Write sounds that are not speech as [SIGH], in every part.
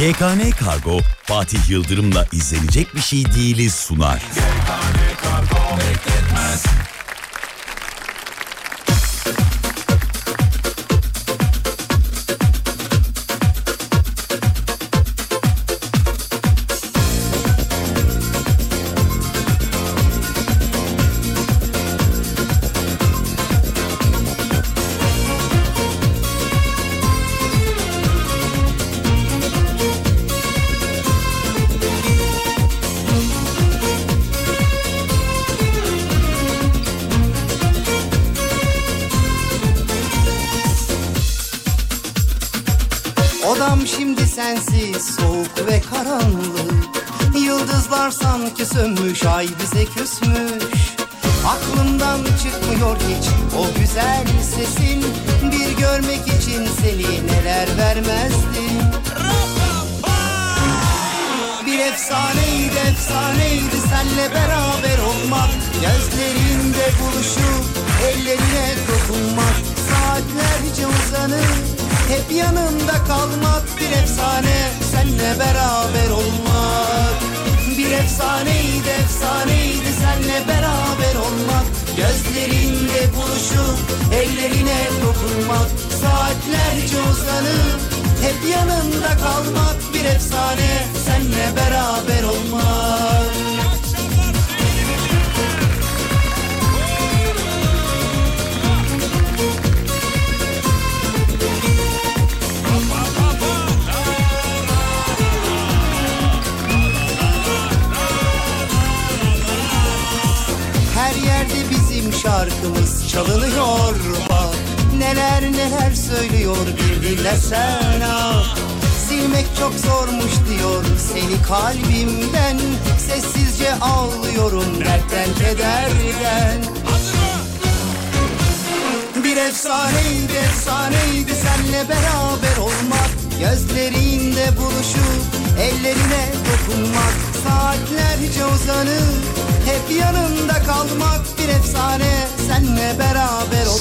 YKN Kargo Fatih Yıldırım'la izlenecek bir şey değiliz sunar. YKN Kargo bekletmez.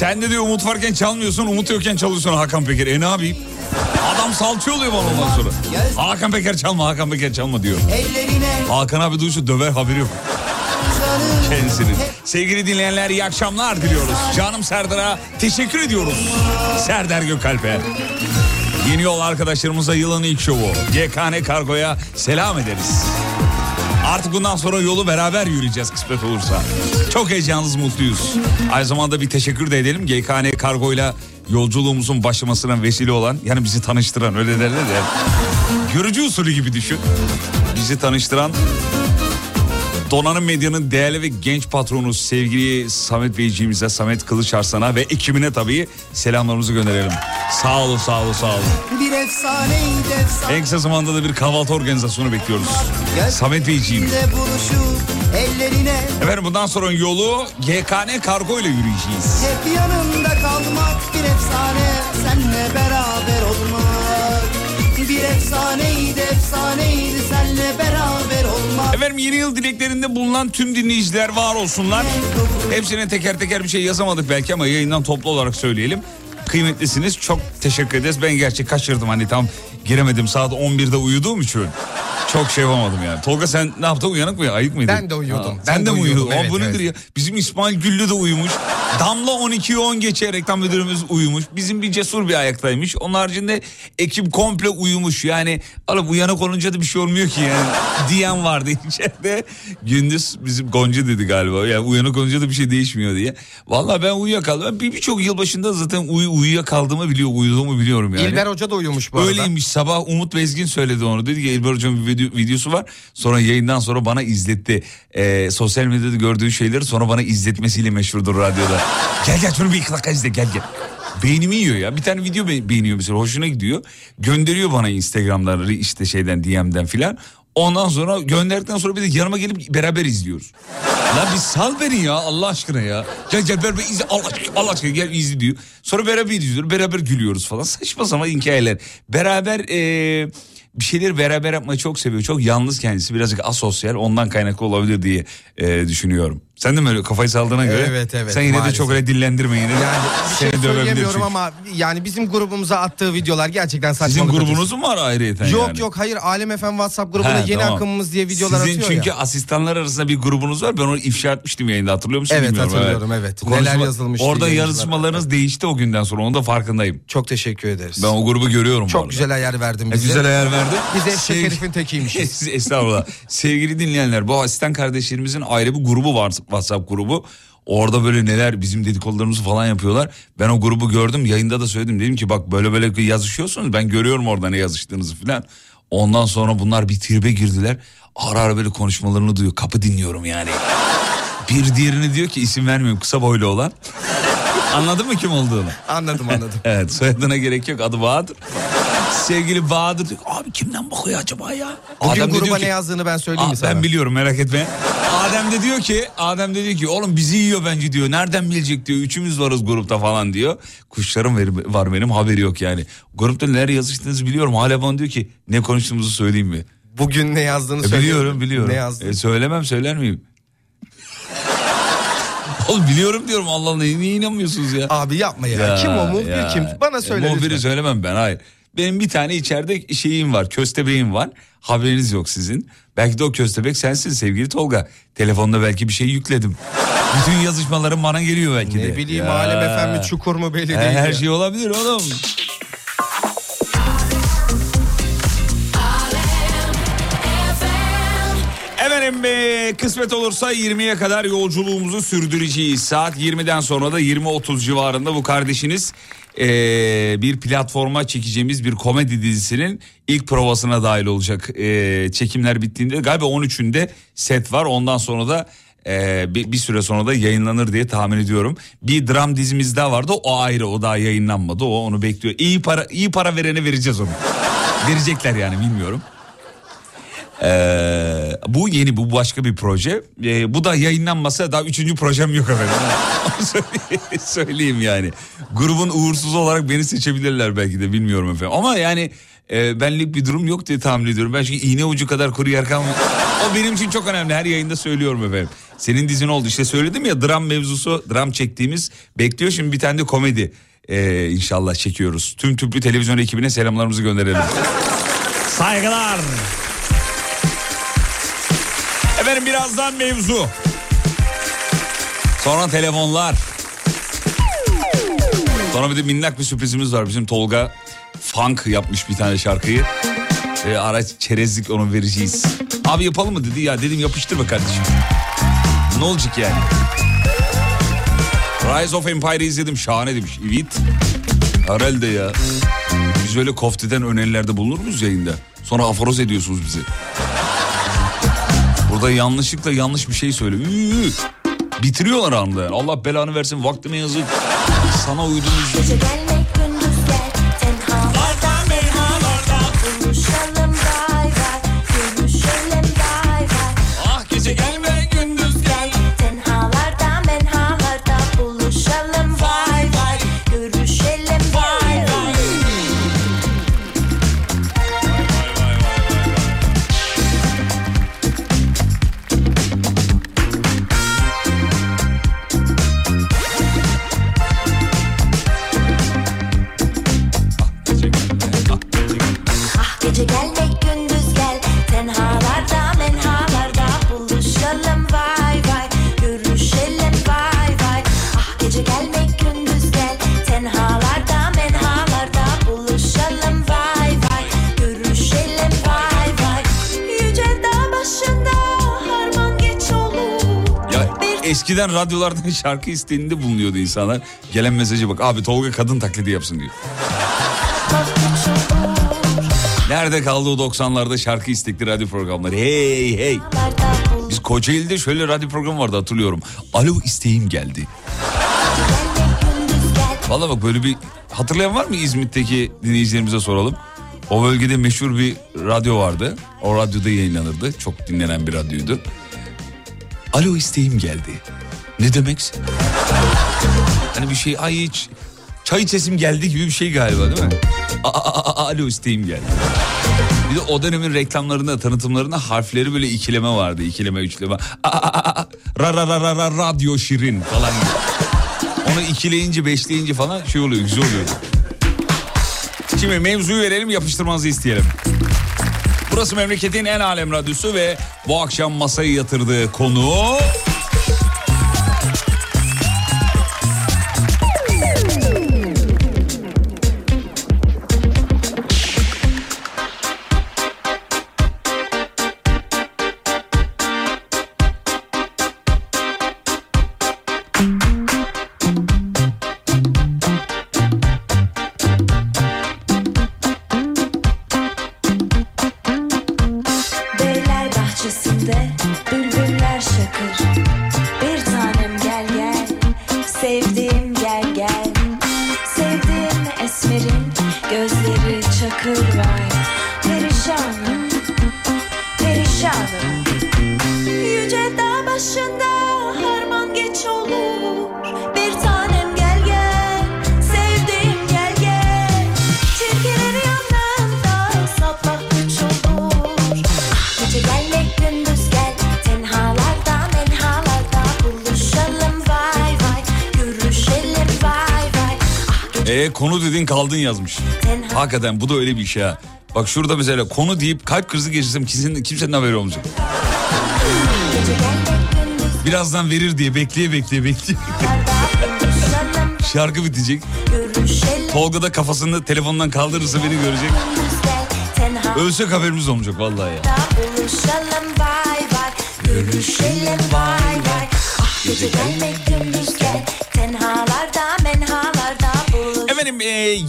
Sen de diyor umut varken çalmıyorsun umut yokken çalıyorsun Hakan Peker. E ne yapayım? Adam salçı oluyor bana ondan sonra. Hakan Peker çalma Hakan Peker çalma diyor. Hakan abi duysa döver haberi yok. Kendisinin. Sevgili dinleyenler iyi akşamlar diliyoruz. Canım Serdar'a teşekkür ediyoruz. Serdar Gökalp'e. Yeni yol arkadaşlarımıza yılın ilk şovu. GKN Kargo'ya selam ederiz. Artık bundan sonra yolu beraber yürüyeceğiz kısmet olursa. Çok heyecanlıyız, mutluyuz. Aynı zamanda bir teşekkür de edelim. GKN Kargo'yla yolculuğumuzun başlamasına vesile olan, yani bizi tanıştıran öyle derler ya. Görücü usulü gibi düşün. Bizi tanıştıran Donanım Medya'nın değerli ve genç patronu sevgili Samet Beyciğimize, Samet Kılıçarslan'a ve ekibine tabii selamlarımızı gönderelim. Sağ olun, sağ olun, sağ olun. Bir efsaneydi efsane. En kısa zamanda da bir kahvaltı organizasyonu bekliyoruz. Gel, Samet Beyciğim. Ellerine. Efendim bundan sonra yolu GKN Kargo ile yürüyeceğiz. Hep yanında kalmak bir efsane, senle beraber olmak. Bir efsaneydi efsaneydi senle beraber. Efendim yeni yıl dileklerinde bulunan tüm dinleyiciler var olsunlar. Hepsine teker teker bir şey yazamadık belki ama yayından toplu olarak söyleyelim. Kıymetlisiniz çok teşekkür ederiz. Ben gerçek kaçırdım hani tam giremedim saat 11'de uyuduğum için. Çok şey yapamadım yani. Tolga sen ne yaptın uyanık mı? Ayık mıydın? Ben de uyuyordum. Ha, ben de, de mi uyudun? Evet, bu nedir ya? Bizim İsmail Güllü de uyumuş. Damla 12'yi 10 geçe reklam müdürümüz uyumuş. Bizim bir cesur bir ayaktaymış. Onun haricinde ekip komple uyumuş. Yani alıp uyanık olunca da bir şey olmuyor ki yani. [LAUGHS] Diyen vardı içeride. Gündüz bizim Gonca dedi galiba. Yani uyanık olunca da bir şey değişmiyor diye. Valla ben uyuyakaldım. Bir birçok yıl başında zaten uy uyuyakaldığımı biliyor, uyuduğumu biliyorum yani. İlber Hoca da uyumuş bu arada. Öyleymiş. Sabah Umut Bezgin söyledi onu. Dedi ki İlber Hoca'nın bir video, videosu var. Sonra yayından sonra bana izletti. Ee, sosyal medyada gördüğü şeyleri sonra bana izletmesiyle meşhurdur radyoda. [LAUGHS] gel gel şunu bir iki dakika izle gel gel. Beynimi yiyor ya. Bir tane video be- beğeniyor mesela hoşuna gidiyor. Gönderiyor bana Instagram'dan işte şeyden DM'den filan. Ondan sonra gönderdikten sonra bir de yanıma gelip beraber izliyoruz. La bir sal beni ya Allah aşkına ya. Gel gel beraber izle Allah, Allah aşkına gel izle diyor. Sonra beraber izliyoruz beraber gülüyoruz falan. Saçma sapan hikayeler. Beraber ee, bir şeyleri beraber yapmayı çok seviyor. Çok yalnız kendisi birazcık asosyal ondan kaynaklı olabilir diye e, düşünüyorum. Sen de mi öyle kafayı saldığına göre? Evet, evet, Sen yine maalesef. de çok öyle dillendirme yine. Yani şey Seni dövebilir söyleyemiyorum ama yani bizim grubumuza attığı videolar gerçekten Sizin saçmalık. grubunuz mu var ayrıyeten. Yok yani? yok hayır Alem FM WhatsApp grubunda Ha, yeni tamam. akımımız diye videolar Sizin atıyor çünkü ya. asistanlar arasında bir grubunuz var. Ben onu ifşa etmiştim yayında hatırlıyor musun Evet, bilmiyorum. hatırlıyorum, evet. Konuşma- Neler yazılmıştı Orada yayıncılar. yazışmalarınız değişti o günden sonra. Onu da farkındayım. Çok teşekkür ederiz. Ben o grubu görüyorum Çok güzel ayar verdin E, bize. güzel ayar verdi. Biz eşek Şey- herifin tekiymişiz. [LAUGHS] Estağfurullah. Sevgili dinleyenler bu asistan kardeşlerimizin ayrı bir grubu var WhatsApp grubu. Orada böyle neler bizim dedikodularımızı falan yapıyorlar. Ben o grubu gördüm yayında da söyledim. Dedim ki bak böyle böyle yazışıyorsunuz ben görüyorum orada ne yazıştığınızı falan. Ondan sonra bunlar bir tribe girdiler. Ara ara böyle konuşmalarını duyuyor. Kapı dinliyorum yani. Bir diğerini diyor ki isim vermiyorum kısa boylu olan. Anladın mı kim olduğunu? Anladım anladım. [LAUGHS] Evet soyadına gerek yok adı Bahadır. Sevgili Bahadır diyor abi kimden bakıyor acaba ya? Bugün Adem de gruba diyor ne ki- yazdığını ben söyleyeyim Aa, mi sana? ben biliyorum merak etme. Adem de diyor ki Adem de diyor ki oğlum bizi yiyor bence diyor. Nereden bilecek diyor. Üçümüz varız grupta falan diyor. Kuşlarım var- var benim haberi yok yani. Grupta neler yazıştığınızı biliyorum. Hala bana diyor ki ne konuştuğumuzu söyleyeyim mi? Bugün ne yazdığını E, söyle. biliyorum biliyorum. Ne yazdın? E, söylemem söyler miyim? Oğlum biliyorum diyorum Allah Allah niye inanmıyorsunuz ya? Abi yapma ya. kim o muhbir ya. kim? Bana söyle E, Muhbiri lütfen. söylemem ben hayır. Benim bir tane içeride şeyim var köstebeğim var. Haberiniz yok sizin. Belki de o köstebek sensin sevgili Tolga. Telefonda belki bir şey yükledim. Bütün yazışmalarım bana geliyor belki de. Ne bileyim Ya. Alem mi çukur mu belli değil. Her ya. şey olabilir oğlum. Efendim e, kısmet olursa 20'ye kadar yolculuğumuzu sürdüreceğiz. Saat 20'den sonra da 20.30 civarında bu kardeşiniz e, bir platforma çekeceğimiz bir komedi dizisinin ilk provasına dahil olacak. E, çekimler bittiğinde galiba 13'ünde set var ondan sonra da e, bir, bir süre sonra da yayınlanır diye tahmin ediyorum. Bir dram dizimiz daha vardı o ayrı o daha yayınlanmadı o onu bekliyor. İyi para iyi para verene vereceğiz onu. Verecekler yani bilmiyorum. Ee, bu yeni bu başka bir proje. Ee, bu da yayınlanmasa daha üçüncü projem yok efendim. [LAUGHS] Söyleyeyim- yani. Grubun uğursuz olarak beni seçebilirler belki de bilmiyorum efendim. Ama yani e, benlik bir durum yok diye tahmin ediyorum. Ben çünkü iğne ucu kadar kuru yer kalmıyor. O benim için çok önemli. Her yayında söylüyorum efendim. Senin dizin oldu işte söyledim ya dram mevzusu dram çektiğimiz bekliyor. Şimdi bir tane de komedi e, inşallah çekiyoruz. Tüm tüplü televizyon ekibine selamlarımızı gönderelim. Saygılar. Efendim birazdan mevzu. Sonra telefonlar. Sonra bir de minnak bir sürprizimiz var. Bizim Tolga funk yapmış bir tane şarkıyı. Ve araç çerezlik onu vereceğiz. Abi yapalım mı dedi ya dedim yapıştır be kardeşim. Ne olacak yani? Rise of Empire izledim şahane demiş. Evet. Herhalde ya. Biz öyle kofteden önerilerde bulunur muyuz yayında? Sonra aforoz ediyorsunuz bizi. Burada yanlışlıkla yanlış bir şey söyle. Bitiriyorlar anda. Allah belanı versin vaktime yazık. Sana uydunuz. Eskiden radyolardan [LAUGHS] şarkı isteğinde bulunuyordu insanlar. Gelen mesajı bak abi Tolga kadın taklidi yapsın diyor. Nerede kaldı o 90'larda şarkı istekli radyo programları? Hey hey. Biz Kocaeli'de şöyle radyo programı vardı hatırlıyorum. Alo isteğim geldi. Valla bak böyle bir hatırlayan var mı İzmit'teki dinleyicilerimize soralım. O bölgede meşhur bir radyo vardı. O radyoda yayınlanırdı. Çok dinlenen bir radyoydu. Alo isteğim geldi. Ne demek? Hani bir şey ay hiç çay içesim geldi gibi bir şey galiba değil mi? A- a- a- alo isteğim geldi. Bir de o dönemin reklamlarında, tanıtımlarında harfleri böyle ikileme vardı. İkileme, üçleme. A- a- a- Ra ra ra ra ra radyo şirin falan. Onu ikileyince beşleyince falan şey oluyor güzel oluyor. Şimdi mevzuyu verelim yapıştırmanızı isteyelim. Burası memleketin en alem radyosu ve bu akşam masayı yatırdığı konu... Hakikaten bu da öyle bir şey ha. Bak şurada mesela konu deyip kalp krizi geçirsem kimsenin, kimsenin haberi olmayacak. Birazdan verir diye bekleye bekleye bekleye. [LAUGHS] Şarkı bitecek. Tolga da kafasını telefondan kaldırırsa beni görecek. Ölsek haberimiz olmayacak vallahi ya. Görüşelim vay vay Ah gece gelmek gündüz gel Tenhalarda menhalarda Efendim e,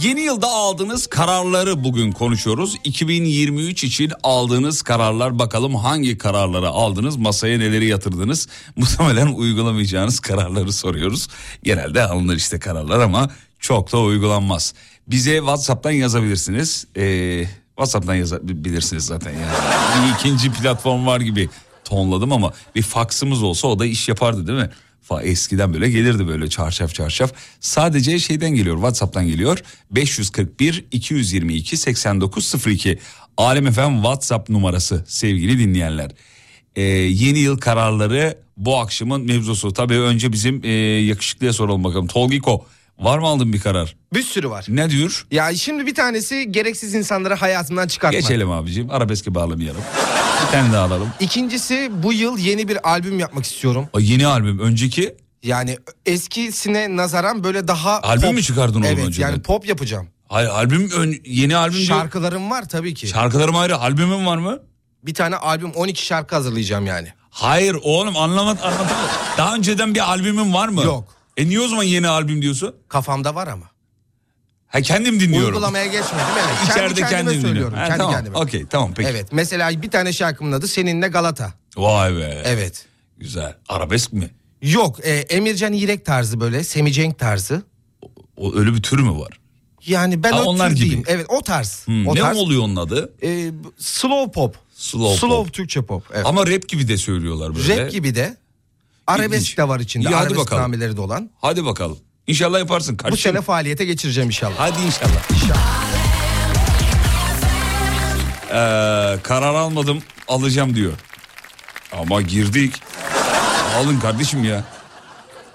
yeni yılda aldığınız kararları bugün konuşuyoruz. 2023 için aldığınız kararlar bakalım hangi kararları aldınız, masaya neleri yatırdınız. [LAUGHS] Muhtemelen uygulamayacağınız kararları soruyoruz. Genelde alınır işte kararlar ama çok da uygulanmaz. Bize WhatsApp'tan yazabilirsiniz. E, WhatsApp'tan yazabilirsiniz zaten yani. Bir ikinci platform var gibi tonladım ama bir faksımız olsa o da iş yapardı değil mi? Eskiden böyle gelirdi böyle çarşaf çarşaf. Sadece şeyden geliyor WhatsApp'tan geliyor. 541 222 8902 Alem FM WhatsApp numarası sevgili dinleyenler. Ee, yeni yıl kararları bu akşamın mevzusu. Tabii önce bizim e, yakışıklıya soralım bakalım. Tolgiko var mı aldın bir karar? Bir sürü var. Ne diyor? Ya şimdi bir tanesi gereksiz insanları hayatından çıkartma. Geçelim abicim arabeske bağlamayalım. Bir tane daha alalım. İkincisi bu yıl yeni bir albüm yapmak istiyorum. O yeni albüm önceki Yani eskisine nazaran böyle daha Albüm pop. mü çıkardın oğlum Evet önceden? yani pop yapacağım. Hayır, albüm ön- yeni albüm diyor. Şarkılarım var tabii ki. Şarkılarım ayrı albümüm var mı? bir tane albüm 12 şarkı hazırlayacağım yani. Hayır oğlum anlamat anlatamadım. Daha önceden bir albümün var mı? Yok. E niye o zaman yeni albüm diyorsun? Kafamda var ama. Ha kendim dinliyorum. Uygulamaya geçmedim evet. Kendi İçeride kendime kendim söylüyorum. Ha, Kendi tamam. kendime. Okey tamam peki. Evet mesela bir tane şarkımın adı Seninle Galata. Vay be. Evet. Güzel. Arabesk mi? Yok e, Emircan İrek tarzı böyle Semi Cenk tarzı. O öyle bir tür mü var? Yani ben Ha, o onlar gibi. değilim. Evet o tarz. Hmm, o ne tarz. oluyor onun adı? E, slow pop. Slow pop. Türkçe pop. Evet. Ama rap gibi de söylüyorlar böyle. Rap gibi de. Arabesk İlginç. de var içinde. İyi, hadi Arabesk bakalım. nameleri de olan. Hadi bakalım. İnşallah yaparsın Bu kardeşim. sene faaliyete geçireceğim inşallah. Hadi inşallah. Ee, karar almadım alacağım diyor. Ama girdik. Alın kardeşim ya.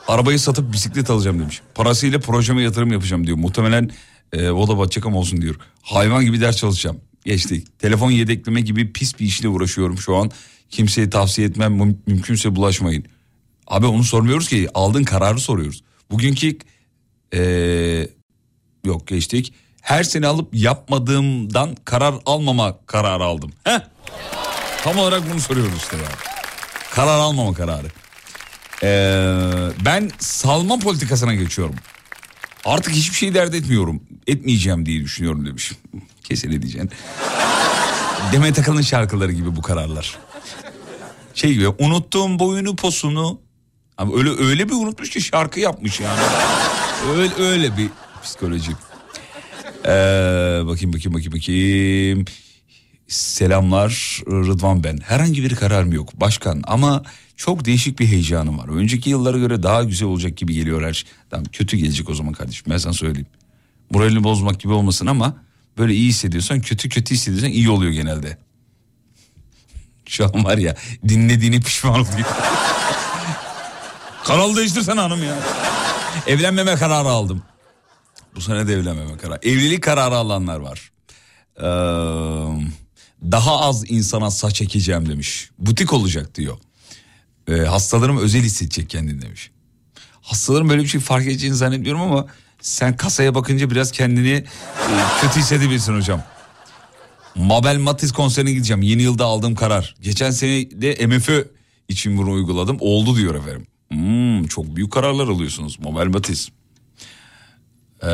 Arabayı satıp bisiklet alacağım demiş. Parasıyla projeme yatırım yapacağım diyor. Muhtemelen e, o da batacak olsun diyor. Hayvan gibi ders çalışacağım. Geçtik. Telefon yedekleme gibi pis bir işle uğraşıyorum şu an. Kimseye tavsiye etmem. Müm- mümkünse bulaşmayın. Abi onu sormuyoruz ki. Aldığın kararı soruyoruz. Bugünkü e, yok geçtik. Her sene alıp yapmadığımdan karar almama kararı aldım. Heh. Tam olarak bunu soruyoruz işte ya. Karar almama kararı. Ee, ben salma politikasına geçiyorum. Artık hiçbir şey dert etmiyorum. Etmeyeceğim diye düşünüyorum demiş. [LAUGHS] Kesin diyeceksin. Demet Akalın şarkıları gibi bu kararlar. Şey gibi unuttuğum boyunu posunu. Abi öyle öyle bir unutmuş ki şarkı yapmış yani. Öyle öyle bir psikoloji. Ee, bakayım bakayım bakayım bakayım. Selamlar Rıdvan ben. Herhangi bir kararım yok başkan ama çok değişik bir heyecanım var. Önceki yıllara göre daha güzel olacak gibi geliyor her şey. Tamam kötü gelecek o zaman kardeşim ben sana söyleyeyim. Moralini bozmak gibi olmasın ama böyle iyi hissediyorsan kötü kötü hissediyorsan iyi oluyor genelde. Şu an var ya dinlediğini pişman oluyor. Kanal değiştirsene hanım ya. Evlenmeme kararı aldım. Bu sene de evlenmeme kararı. Evlilik kararı alanlar var. Ee, daha az insana saç ekeceğim demiş. Butik olacak diyor. Ee, hastalarım özel hissedecek kendini demiş. Hastaların böyle bir şey fark edeceğini zannetmiyorum ama sen kasaya bakınca biraz kendini e, kötü hissedebilirsin hocam. Mabel Matiz konserine gideceğim. Yeni yılda aldığım karar. Geçen sene de MFÖ için bunu uyguladım. Oldu diyor efendim. Hmm, çok büyük kararlar alıyorsunuz Mabel Matiz. Ee,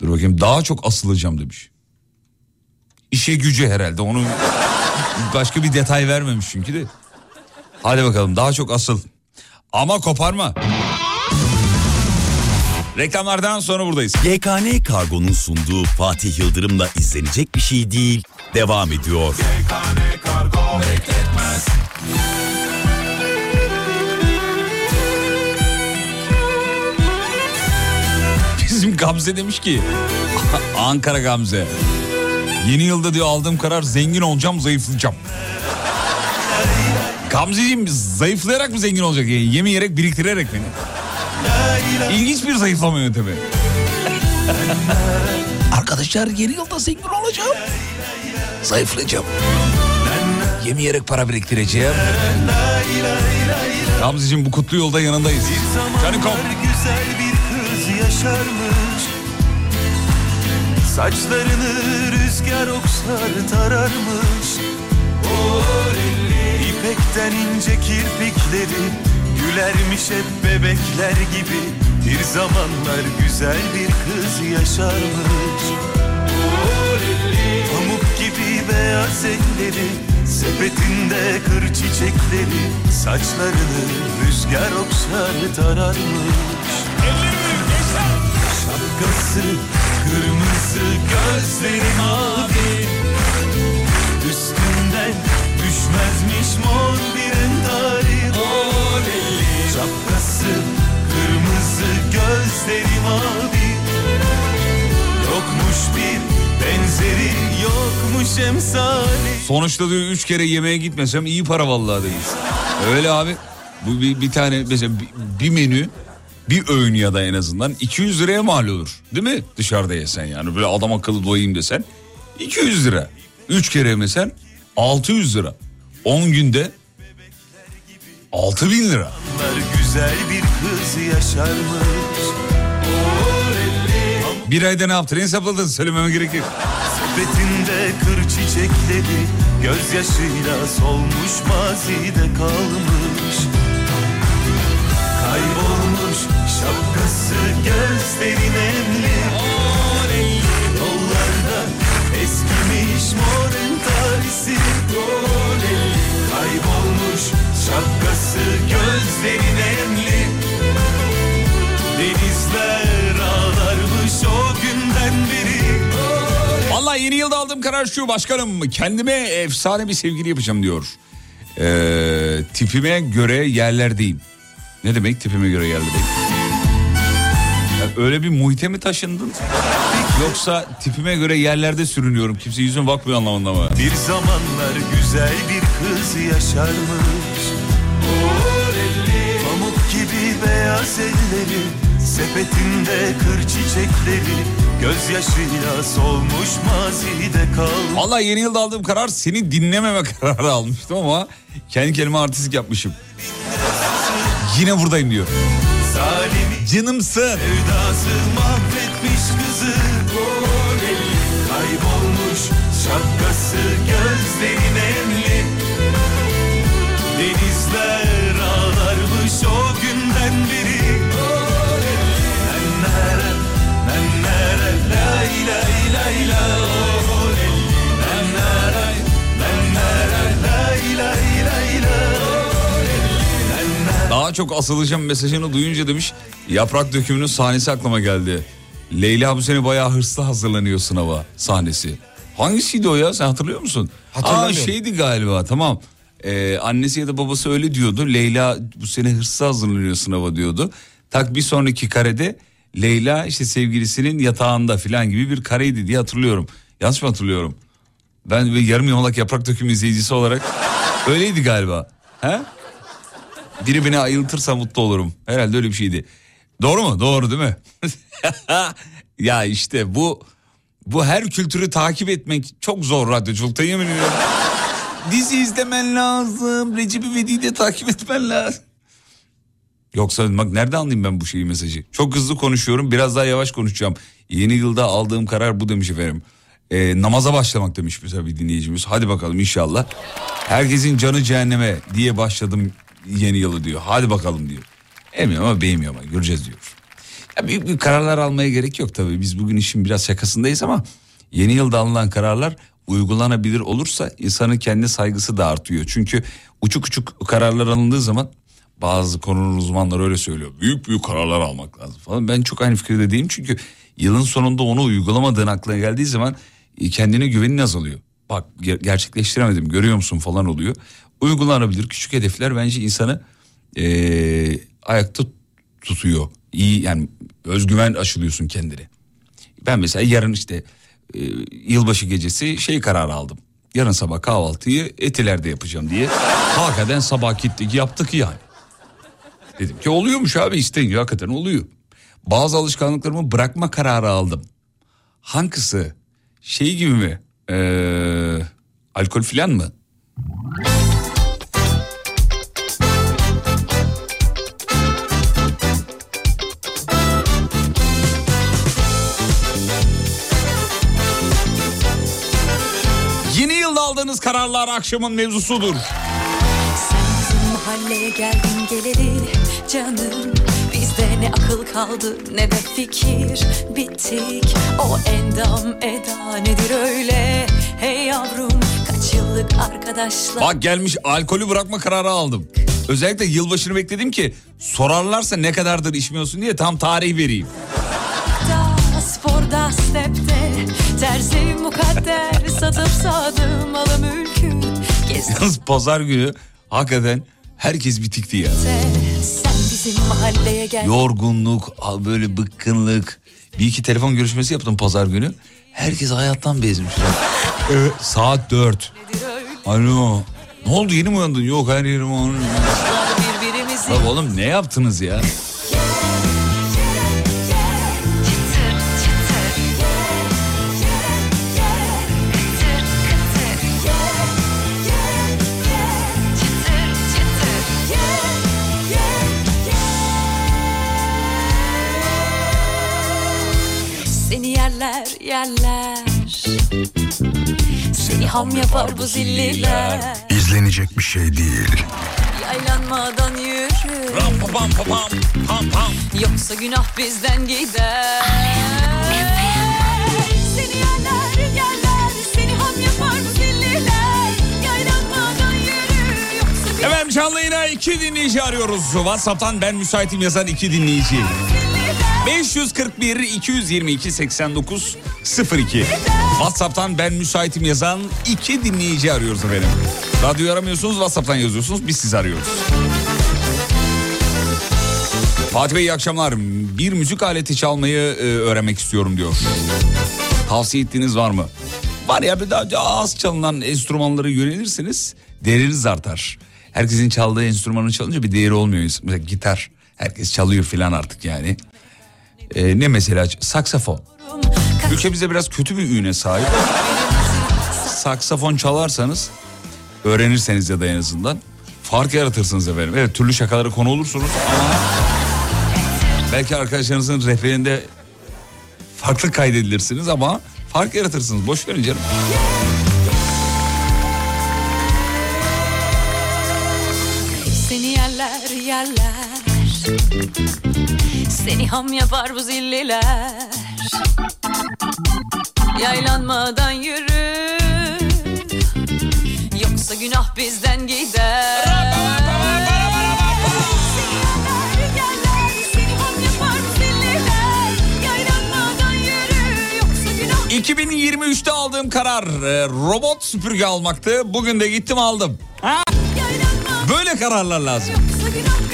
dur bakayım daha çok asılacağım demiş. İşe gücü herhalde onu başka bir detay vermemiş çünkü de. Hadi bakalım daha çok asıl. Ama koparma. Reklamlardan sonra buradayız. YKN Kargo'nun sunduğu Fatih Yıldırım'la izlenecek bir şey değil devam ediyor. Bizim Gamze demiş ki [LAUGHS] Ankara Gamze. Yeni yılda diyor aldığım karar zengin olacağım zayıflayacağım. Gamzeciğim zayıflayarak mı zengin olacak? Yani yemeyerek biriktirerek mi? İlginç bir zayıflama yöntemi. [LAUGHS] Arkadaşlar yeni yılda zengin olacağım. Zayıflayacağım. Yemeyerek para biriktireceğim. Gamzeciğim bu kutlu yolda yanındayız. Canikom. Yaşarmış. Saçlarını rüzgar okşar tararmış. İpekten ince kirpikleri Gülermiş hep bebekler gibi. Bir zamanlar güzel bir kız yaşarmış. Pamuk gibi beyaz elleri Sepetinde kır çiçekleri Saçlarını rüzgar okşar tararmış Şapkası kırmızı gözleri mavi. Üstünden düşmezmiş mor bir entari Şapkası kırmızı gözleri mavi. Yokmuş bir benzeri yokmuş emsali. Sonuçta diyor üç kere yemeğe gitmesem iyi para vallahi demiş. Öyle abi. Bu bir, bir tane mesela bir, bir menü bir öğün ya da en azından 200 liraya mal olur. Değil mi? Dışarıda yesen yani böyle adam akıllı doyayım desen 200 lira. Üç kere yemesen 600 lira. 10 günde 6000 lira. Güzel bir kız yaşarmış Bir ayda ne yaptın? Hesapladın söylememe gerek yok. Sepetinde kır çiçekleri Gözyaşıyla solmuş mazide kalmış şapkası gözleri nemli Yollarda eskimiş mor entarisi Kaybolmuş şapkası gözleri nemli Denizler ağlarmış o günden beri Vallahi yeni yılda aldığım karar şu başkanım. Kendime efsane bir sevgili yapacağım diyor. Ee, tipime göre yerlerdeyim. Ne demek tipime göre yerlerdeyim? Öyle bir muhite mi taşındın? Yoksa tipime göre yerlerde sürünüyorum. Kimse yüzüme bakmıyor anlamında mı? Bir zamanlar güzel bir kız yaşarmış Pamuk gibi beyaz elleri Sepetinde kır çiçekleri Gözyaşıyla solmuş mazide kalmış Vallahi yeni yılda aldığım karar seni dinlememe [LAUGHS] kararı almıştım ama kendi kendime artistik yapmışım. Yine buradayım diyor. Canımsın. sevdası mahvetmiş kızı Kaybolmuş şapkası gözleri Daha çok asılacağım mesajını duyunca demiş yaprak dökümünün sahnesi aklıma geldi. Leyla bu sene bayağı hırslı hazırlanıyor sınava sahnesi. Hangisiydi o ya sen hatırlıyor musun? Aa şeydi galiba tamam. Ee, annesi ya da babası öyle diyordu. Leyla bu sene hırslı hazırlanıyor sınava diyordu. Tak bir sonraki karede Leyla işte sevgilisinin yatağında falan gibi bir kareydi diye hatırlıyorum. Yanlış mı hatırlıyorum? Ben ve yarım yamalak yaprak dökümü izleyicisi olarak öyleydi galiba. He? Biri beni ayıltırsa mutlu olurum. Herhalde öyle bir şeydi. Doğru mu? Doğru değil mi? [LAUGHS] ya işte bu bu her kültürü takip etmek çok zor radyoculukta yemin ediyorum. Dizi izlemen lazım. Recep İvedik'i de takip etmen lazım. Yoksa bak nerede anlayayım ben bu şeyi mesajı? Çok hızlı konuşuyorum biraz daha yavaş konuşacağım. Yeni yılda aldığım karar bu demiş efendim. Ee, namaza başlamak demiş bir dinleyicimiz. Hadi bakalım inşallah. Herkesin canı cehenneme diye başladım yeni yılı diyor. Hadi bakalım diyor. Emiyorum ama beğenmiyor ama göreceğiz diyor. Ya büyük büyük kararlar almaya gerek yok tabii. Biz bugün işin biraz şakasındayız ama yeni yılda alınan kararlar uygulanabilir olursa insanın kendi saygısı da artıyor. Çünkü uçuk uçuk kararlar alındığı zaman bazı konunun uzmanları öyle söylüyor. Büyük büyük kararlar almak lazım falan. Ben çok aynı fikirde değilim çünkü yılın sonunda onu uygulamadığın aklına geldiği zaman e, kendine güvenin azalıyor. Bak ger- gerçekleştiremedim görüyor musun falan oluyor. Uygulanabilir küçük hedefler bence insanı eee, ayakta tutuyor. İyi yani özgüven aşılıyorsun kendine. Ben mesela yarın işte e, yılbaşı gecesi şey kararı aldım. Yarın sabah kahvaltıyı etilerde yapacağım diye. Hakikaten sabah gittik yaptık yani. Dedim ki oluyormuş abi isteyince hakikaten oluyor. Bazı alışkanlıklarımı bırakma kararı aldım. Hangisi? Şey gibi mi? Ee, alkol filan mı? Kararlar akşamın mevzusudur. Mahalleye geldin geleli canım Bizde ne akıl kaldı ne de fikir Bittik o endam eda nedir öyle Hey yavrum kaç yıllık arkadaşlar Bak gelmiş alkolü bırakma kararı aldım. Özellikle yılbaşını bekledim ki sorarlarsa ne kadardır içmiyorsun diye tam tarih vereyim. Da, sporda stepte terzi mukadder Satıp sadım malı mülkü [LAUGHS] Yalnız pazar günü hakikaten herkes bitikti ya. Yorgunluk, böyle bıkkınlık. Bir iki telefon görüşmesi yaptım pazar günü. Herkes hayattan bezmiş. [LAUGHS] Evet. Saat dört. Alo. Ne oldu yeni mi uyandın? Yok her yerim ağrıyor. oğlum ne yaptınız ya? Yerler Seni ham yapar bu zilliler İzlenecek bir şey değil. Yaylanmadan yürü Ram pam pam pam pam pam. Yoksa günah bizden gider Seni yerler yerler Seni ham yapar bu zilliler Yaylanmadan yürü Yoksa günah Efendim canlı yayına iki dinleyici arıyoruz. WhatsApp'tan ben müsaitim yazan iki dinleyici. 541 222 89 02 WhatsApp'tan ben müsaitim yazan iki dinleyici arıyoruz efendim. Radyo aramıyorsunuz WhatsApp'tan yazıyorsunuz biz sizi arıyoruz. Fatih Bey iyi akşamlar. Bir müzik aleti çalmayı e, öğrenmek istiyorum diyor. Tavsiye ettiğiniz var mı? Var ya bir daha az çalınan enstrümanlara yönelirseniz değeriniz artar. Herkesin çaldığı enstrümanı çalınca bir değeri olmuyor. Mesela gitar herkes çalıyor filan artık yani. Ee, ne mesela saksafon. Ülkemizde biraz kötü bir üne sahip. Saksafon çalarsanız öğrenirseniz ya da en azından fark yaratırsınız efendim. Evet türlü şakalara konu olursunuz ama belki arkadaşlarınızın rehberinde farklı kaydedilirsiniz ama fark yaratırsınız. Boş verin canım. Seni yerler yerler Seni ham yapar bu zilliler Yaylanmadan yürü Yoksa günah bizden gider Seni yerler yerler Seni ham yapar bu zilliler Yaylanmadan yürü Yoksa günah 2023'te aldığım karar e, robot süpürge almaktı. Bugün de gittim aldım. Ha? Böyle kararlar lazım. Yoksa günah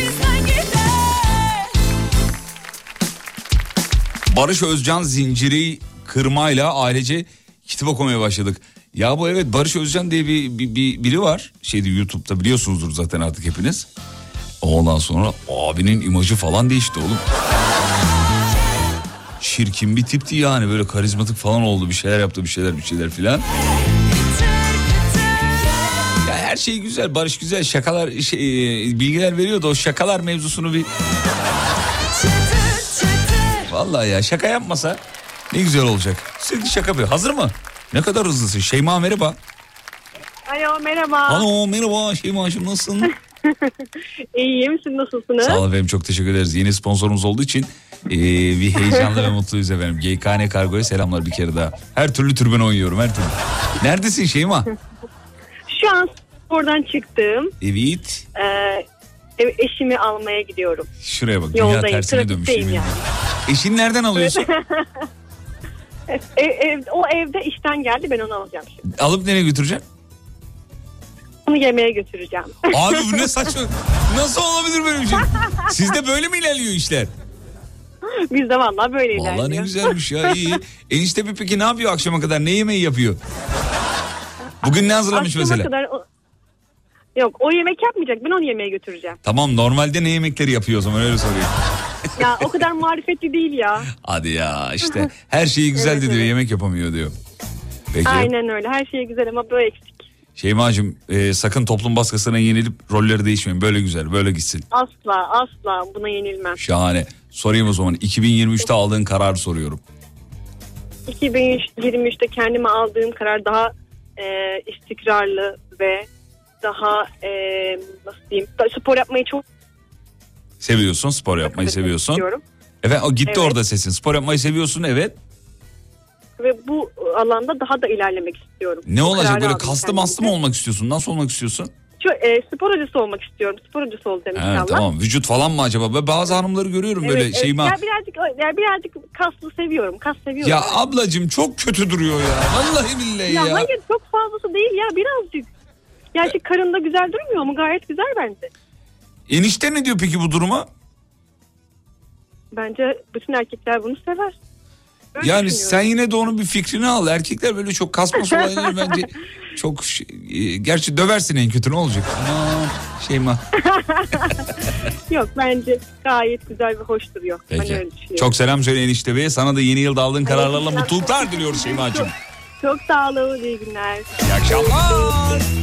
Barış Özcan zinciri kırmayla ailece kitap okumaya başladık. Ya bu evet Barış Özcan diye bir, bir, bir- biri var. Şeyde YouTube'da biliyorsunuzdur zaten artık hepiniz. Ondan sonra abinin imajı falan değişti oğlum. Şirkin bir tipti yani böyle karizmatik falan oldu bir şeyler yaptı bir şeyler bir şeyler filan. Ya her şey güzel Barış güzel şakalar şey, e, bilgiler veriyordu o şakalar mevzusunu bir... Vallahi ya şaka yapmasa ne güzel olacak. Sürekli şaka yapıyor. Hazır mı? Ne kadar hızlısın. Şeyma merhaba. Alo merhaba. Alo merhaba Şeyma'cığım nasılsın? [LAUGHS] İyiyim siz nasılsınız? Sağ olun efendim çok teşekkür ederiz. Yeni sponsorumuz olduğu için e, bir heyecanlı ve [LAUGHS] mutluyuz efendim. GKN Kargo'ya selamlar bir kere daha. Her türlü türben oynuyorum her türlü. Neredesin Şeyma? Şu an oradan çıktım. Evet. Ee, ev- eşimi almaya gidiyorum. Şuraya bak dünya Yoldayım, tersine dönmüş. trafikteyim yemin yani. ederim. Eşini nereden alıyorsun? [LAUGHS] Ev, ev- o evde işten geldi ben onu alacağım şimdi. Alıp nereye götüreceksin? Onu yemeğe götüreceğim. Abi bu ne [LAUGHS] saçma. Nasıl olabilir böyle bir şey? [LAUGHS] Sizde böyle mi ilerliyor işler? Bizde vallahi böyle. Vallahi ne güzelmiş ya iyi. Enişte bir peki ne yapıyor akşama kadar? Ne yemeği yapıyor? Bugün ne hazırlamış Akşama mesela? kadar o- Yok o yemek yapmayacak ben onu yemeğe götüreceğim. Tamam normalde ne yemekleri yapıyor o zaman öyle sorayım. Ya o kadar marifetli değil ya. [LAUGHS] Hadi ya işte her şeyi güzeldi Evet, diyor evet. yemek yapamıyor diyor. Peki Aynen öyle her şey güzel ama böyle eksik. Şeyma'cığım e, sakın toplum baskısına yenilip rolleri değişmeyin. Böyle güzel böyle gitsin. Asla asla buna yenilmem. Şahane. Sorayım o zaman 2023'te aldığın kararı soruyorum. 2023'te kendime aldığım karar daha e, istikrarlı ve daha e, nasıl diyeyim spor yapmayı çok Seviyorsun spor yapmayı seviyorsun. istiyorum. Evet o gitti Evet. orada sesin. Spor yapmayı seviyorsun evet. Ve bu alanda daha da ilerlemek istiyorum. Ne Bu olacak böyle kendime. maslı mı olmak istiyorsun? Nasıl olmak istiyorsun? Şu, e, spor hocası olmak istiyorum. Spor hocası olacağım He, inşallah. tamam vücut falan mı acaba? Ben bazı hanımları görüyorum böyle Evet, Şeyma. evet. Ya birazcık ya birazcık kaslı seviyorum. Kas seviyorum. Ya ablacığım çok kötü duruyor ya. Vallahi billahi Ya ya. hayır çok fazlası değil ya birazcık. Gerçi karın da güzel durmuyor mu? Gayet güzel bence. Enişte ne diyor peki bu duruma? Bence bütün erkekler bunu sever. Öyle Yani sen yine de onun bir fikrini al. Erkekler böyle çok kasması olayları [LAUGHS] bence çok şey- gerçi döversin en kötü ne olacak? Aman Şeyma. [LAUGHS] Yok bence gayet güzel ve hoş duruyor. Peki. öyle düşünüyorum. Çok selam söyle enişte beye. Sana da yeni yılda aldığın kararlarla mutluluklar diliyoruz Şeyma'cığım. Çok sağ olun. iyi günler. İyi akşamlar.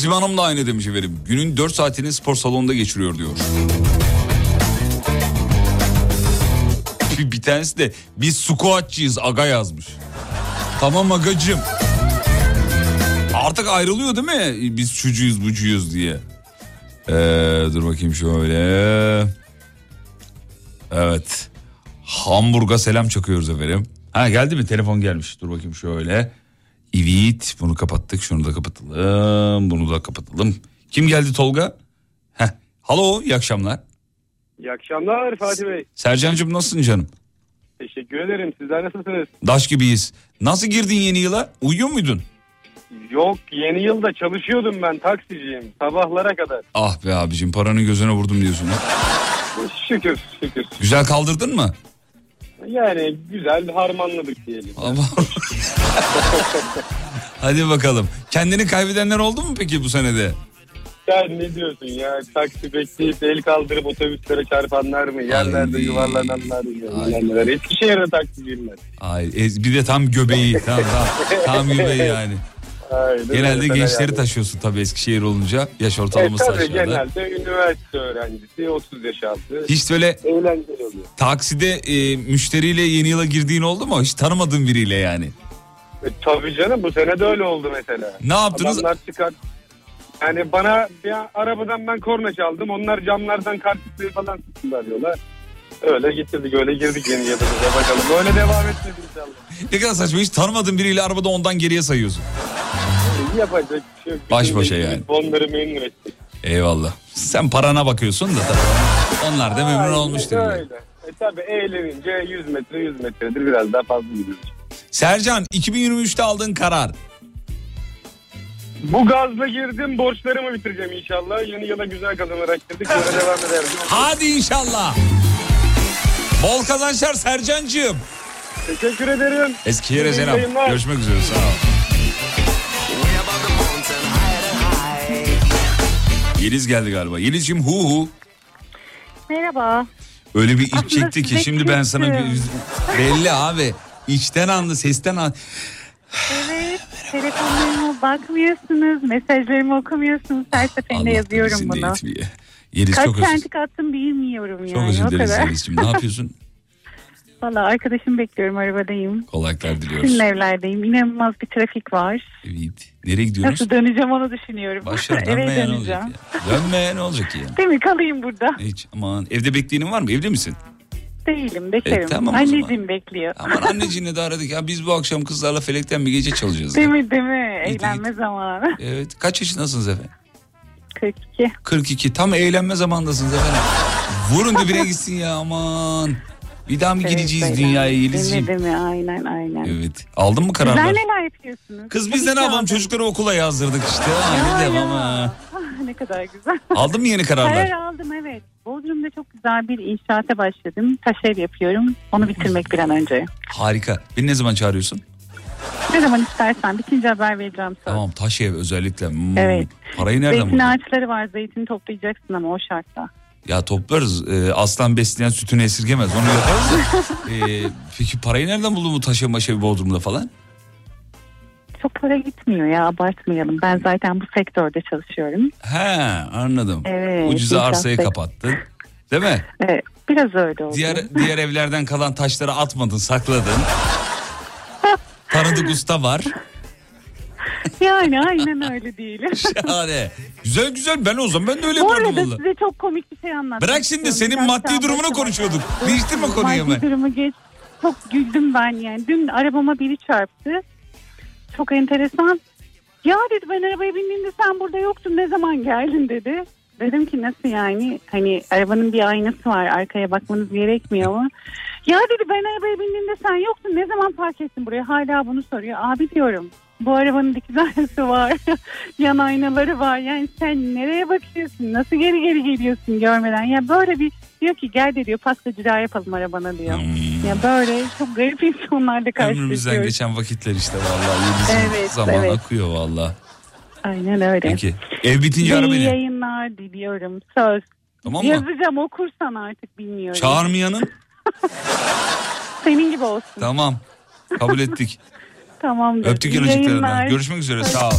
Bizim hanım da aynı demiş efendim. Günün 4 saatini spor salonunda geçiriyor diyor. [LAUGHS] Bir, tanesi de biz squatçıyız aga yazmış. Tamam agacım. Artık ayrılıyor değil mi? Biz şucuyuz bucuyuz diye. Ee, dur bakayım şöyle. Evet. Hamburg'a selam çakıyoruz efendim. Ha geldi mi? Telefon gelmiş. Dur bakayım şöyle. Evet bunu kapattık. Şunu da kapatalım. Bunu da kapatalım. Kim geldi Tolga? Heh. Halo iyi akşamlar. İyi akşamlar Fatih Bey. Sercan'cığım nasılsın canım? Teşekkür ederim. Sizler nasılsınız? Daş gibiyiz. Nasıl girdin yeni yıla? Uyuyor muydun? Yok yeni yılda çalışıyordum ben taksiciyim sabahlara kadar. Ah be abicim paranın gözüne vurdum diyorsun. ha. [LAUGHS] Şükür şükür. Güzel kaldırdın mı? Yani güzel harmanladık diyelim. Ama... [LAUGHS] Hadi bakalım. Kendini kaybedenler oldu mu peki bu senede? Sen ne diyorsun ya? Taksi bekleyip el kaldırıp otobüslere çarpanlar mı? Yerlerde Ay. yuvarlananlar mı? Yerler. Eskişehir'de taksiciyim ben. Ay, e, bir de tam göbeği. [LAUGHS] Tam, tam, tam göbeği yani. Aynen Genelde öyle, gençleri yani. taşıyorsun tabii Eskişehir olunca. Yaş Evet, ortalaması tabii aşağıda. genelde üniversite öğrencisi 30 yaş altı. Hiç böyle Eğlenceli oluyor. takside e, müşteriyle yeni yıla girdiğin oldu mu? Hiç tanımadığın biriyle yani. E, tabii canım bu sene de öyle oldu mesela. Ne yaptınız? Adamlar çıkar. Yani bana bir arabadan ben korna çaldım. Onlar camlardan kartlıkları falan sıktılar diyorlar. Öyle getirdik öyle girdik yeni yılımıza bakalım. Böyle devam etmedi inşallah. Ne kadar saçma hiç tanımadığın biriyle arabada ondan geriye sayıyorsun. Yapacak bir şey yok. Baş başa yani. Onları memnun ettik. Eyvallah. Sen parana bakıyorsun da tabii. Onlar da memnun olmuştur. Öyle. E tabi eğlenince 100 metre 100 metredir biraz daha fazla gidiyoruz. Sercan 2023'te aldığın karar. Bu gazla girdim borçlarımı bitireceğim inşallah. Yeni yıla güzel kazanarak girdik. Böyle [LAUGHS] devam ederiz. Hadi inşallah. Bol kazançlar Sercan'cığım. Teşekkür ederim. Eski yere Zeynep. Görüşmek üzere sağ ol. Yeliz geldi galiba. Yeliz'cim hu hu. Merhaba. Öyle bir iç çekti ki şimdi ben sana belli abi. İçten anlı sesten an. Evet. Telefonlarıma bakmıyorsunuz. Mesajlarımı okumuyorsunuz. Her seferinde yazıyorum bunu. etmiyor. Yeliz Kaç çok çentik attım bilmiyorum yani. çok özür dileriz. Yeliz'cim. Ne yapıyorsun? [LAUGHS] Valla arkadaşım bekliyorum arabadayım. Kolaylıklar diliyoruz. Sizin evlerdeyim. İnanılmaz bir trafik var. Evet. Nereye gidiyoruz? Nasıl döneceğim onu düşünüyorum. Başlar [LAUGHS] dönmeye ne olacak döneceğim. ya? Dönmeye ne olacak ya? Değil mi? Kalayım burada. Hiç aman evde bekleyenin var mı? Evli misin? Değilim. Beklerim. E, tamam Anneciğim bekliyor. Aman anneciğini de aradık ya biz bu akşam kızlarla felekten bir gece çalacağız. Değil mi? Değil mi? Git, Eğlenme zamanı. Evet kaç yaşındasınız efendim? 42. 42 tam eğlenme zamandasınız efendim. Vurun dibine gitsin ya aman. Bir daha mı Evet, gideceğiz böyle. dünyaya Değil Yelizciğim? mi? Değil mi? Aynen aynen. Evet. Aldın mı Sizler kararlar? neler yapıyorsunuz? Kız biz de ne yapalım çocukları okula yazdırdık işte. Aynı Ya, devam ya. ha. Ah, ne kadar güzel. Aldın mı yeni kararlar? Karar aldım evet. Bodrum'da çok güzel bir inşaata başladım. Taş ev yapıyorum. Onu bitirmek bir an önce. Harika. Beni ne zaman çağırıyorsun? Ne zaman istersen bitince haber vereceğim sana. Tamam taş ev özellikle. Hmm, Evet. Parayı nereden Zeytin buldun? ağaçları var. Zeytin toplayacaksın ama o şartla. Ya toplarız. Ee, aslan besleyen sütünü esirgemez. Onu yaparız da. [LAUGHS] Ee, peki parayı nereden buldun bu taş ev maş ev Bodrum'da falan? Çok para gitmiyor ya abartmayalım. Ben zaten bu sektörde çalışıyorum. He anladım. Evet, Ucuza arsayı sektörü. kapattın. Değil mi? Evet, biraz öyle oldu. Diğer diğer evlerden kalan taşları atmadın, sakladın. Tanıdık usta var. Yani aynen öyle değil. [LAUGHS] Şahane. Güzel güzel ben o zaman ben de öyle Bu yapardım arada valla. size çok komik bir şey anlatmak Bırak şimdi senin maddi durumunu konuşuyorduk. Değiştirme konuyu Maddi hemen. durumu geç. Çok güldüm ben yani. Dün arabama biri çarptı. Çok enteresan. Ya dedi ben arabaya bindiğimde sen burada yoktun ne zaman geldin dedi. Dedim ki nasıl yani hani arabanın bir aynası var arkaya bakmanız gerekmiyor mu? Ya dedi ben arabaya bindiğimde sen yoktun ne zaman park ettin buraya hala bunu soruyor. Abi diyorum bu arabanın dikiz aynası var [LAUGHS] yan aynaları var yani sen nereye bakıyorsun nasıl geri geri geliyorsun görmeden ya böyle bir diyor ki gel de diyor pastacılığa yapalım arabana diyor. Ya böyle çok garip [LAUGHS] insanlarla Ömrümüzden karşılaşıyoruz. geçen vakitler işte vallahi. Evet, zaman evet. akıyor vallahi. Aynen öyle. Peki. Ev bitince ara İyi beni. yayınlar diliyorum. Söz. Tamam mı? Yazacağım okursan artık bilmiyorum. Çağırmayanın. [LAUGHS] Senin gibi olsun. Tamam. Kabul ettik. [LAUGHS] Tamamdır. Öptük yanıcıklarından. Görüşmek üzere. Sağ ol.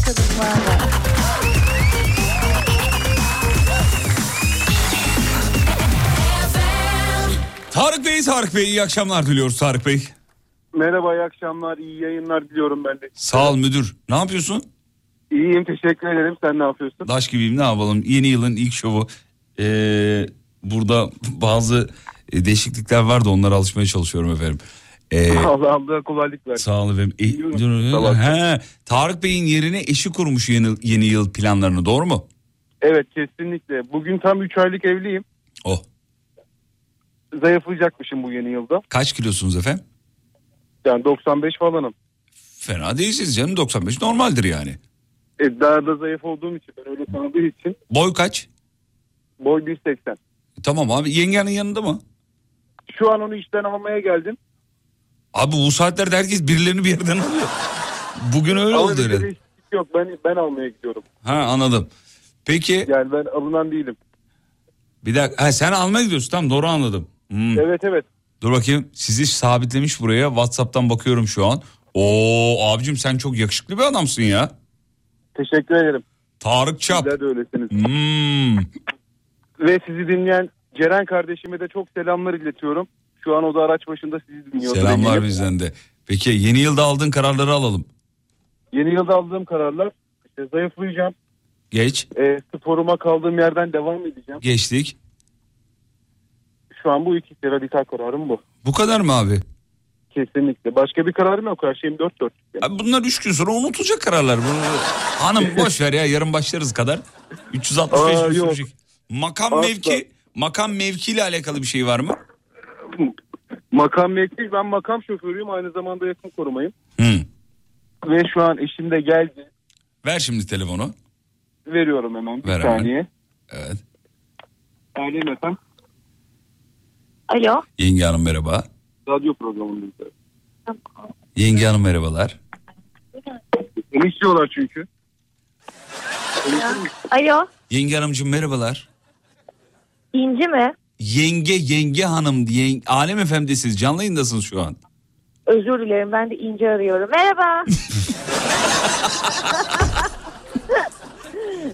Tarık Bey, Tarık Bey iyi akşamlar diliyoruz Tarık Bey. Merhaba iyi akşamlar iyi yayınlar diliyorum ben de. Sağ ol müdür. Ne yapıyorsun? İyiyim teşekkür ederim sen ne yapıyorsun? Daş gibiyim ne yapalım? Yeni yılın ilk şovu. Ee, burada bazı e, değişiklikler var da onlara alışmaya çalışıyorum efendim. Ee, [LAUGHS] Allah Allah kolaylık versin. sağ olun efendim. E, Biliyorum. Sabah. he, Tarık Bey'in yerine eşi kurmuş yeni, yeni yıl planlarını doğru mu? Evet kesinlikle. Bugün tam 3 aylık evliyim. Oh. Zayıflayacakmışım bu yeni yılda. Kaç kilosunuz efendim? Yani 95 falanım. Fena değilsiniz canım 95 normaldir yani. E, daha da zayıf olduğum için ben öyle sandığı için Boy kaç? boy 1.80. Tamam abi yengenin yanında mı? Şu an onu işten almaya geldim. Abi bu saatlerde herkes birilerini bir yerden alıyor. Bugün öyle Ama oldu değişiklik Yok ben ben almaya gidiyorum. Ha anladım. Peki Yani ben alınan değilim. bir dakika ha, sen almaya gidiyorsun tamam doğru anladım. Hmm. Evet evet. Dur bakayım sizi sabitlemiş buraya Whatsapp'tan bakıyorum şu an. Oo abicim sen çok yakışıklı bir adamsın ya. Teşekkür ederim. Tarık Çap. Sizler de öylesiniz. Hmm. Ve sizi dinleyen Ceren kardeşime de çok selamlar iletiyorum. Şu an o da araç başında sizi dinliyor. Selamlar Eminim. bizden de. Peki yeni yılda aldığın kararları alalım. Yeni yılda aldığım kararlar işte zayıflayacağım. Geç. E, sporuma kaldığım yerden devam edeceğim. Geçtik. Şu an bu ikisi radikal kararım bu. Bu kadar mı abi? Kesinlikle. Başka bir kararım yok. Her şeyim dört dört. Abi bunlar üç gün sonra unutulacak kararlar. Bunu... Hanım [LAUGHS] boş ver ya yarın başlarız kadar. 365 Aa, gün yok. sürecek. Makam Asla. mevki, makam mevkiyle alakalı bir şey var mı? Makam mevki ben makam şoförüyüm. Aynı zamanda yakın korumayım. Hı. Ve şu an eşim de geldi. Ver şimdi telefonu. Veriyorum hemen bir Ver hemen. saniye. Evet. Ailem efendim. Alo. Yenge hanım merhaba. Radyo programındayız. Yenge hanım merhabalar. Beni istiyorlar çünkü. Alo. Yenge hanımcığım merhabalar. İnci mi? Yenge yenge hanım diye Alem efendisiniz canlı yayındasınız şu an. Özür dilerim ben de İnci arıyorum. Merhaba. [LAUGHS]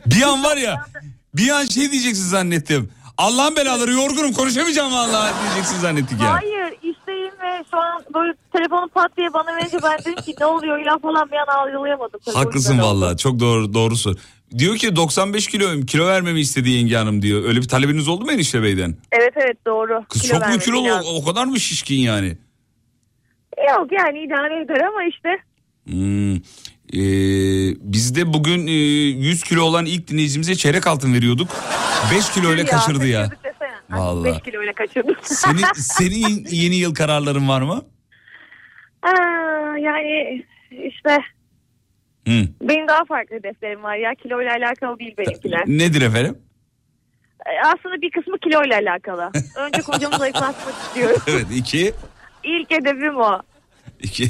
Bir an var ya bir an şey diyeceksin zannettim. Allah'ın belaları yorgunum konuşamayacağım vallahi diyeceksin zannettik ya. Hayır işteyim ve şu an böyle telefonu pat diye bana verince ben dedim ki ne oluyor ya falan bir an algılayamadım. Haklısın vallahi çok doğru doğrusu. Diyor ki 95 kiloyum kilo vermemi istedi yenge hanım diyor. Öyle bir talebiniz oldu mu enişte beyden? Evet evet doğru. Kız Kilo çok mu kilolu lazım. o kadar mı şişkin yani? Yok yani idare eder ama işte. Hmm. Ee, biz de bugün e, 100 kilo olan ilk dinleyicimize çeyrek altın veriyorduk. 5 kilo ile kaçırdı ya. Vallahi. 5 kilo ile kaçırdık. [LAUGHS] Senin, senin [LAUGHS] yeni yıl kararların var mı? Aa, yani işte Hı. benim daha farklı hedeflerim var ya. Kilo ile alakalı değil benimkiler. Nedir efendim? Ee, Aslında bir kısmı kilo ile alakalı. Önce kocamı [LAUGHS] zayıflatmak istiyorum. Evet iki. İlk hedefim o. iki.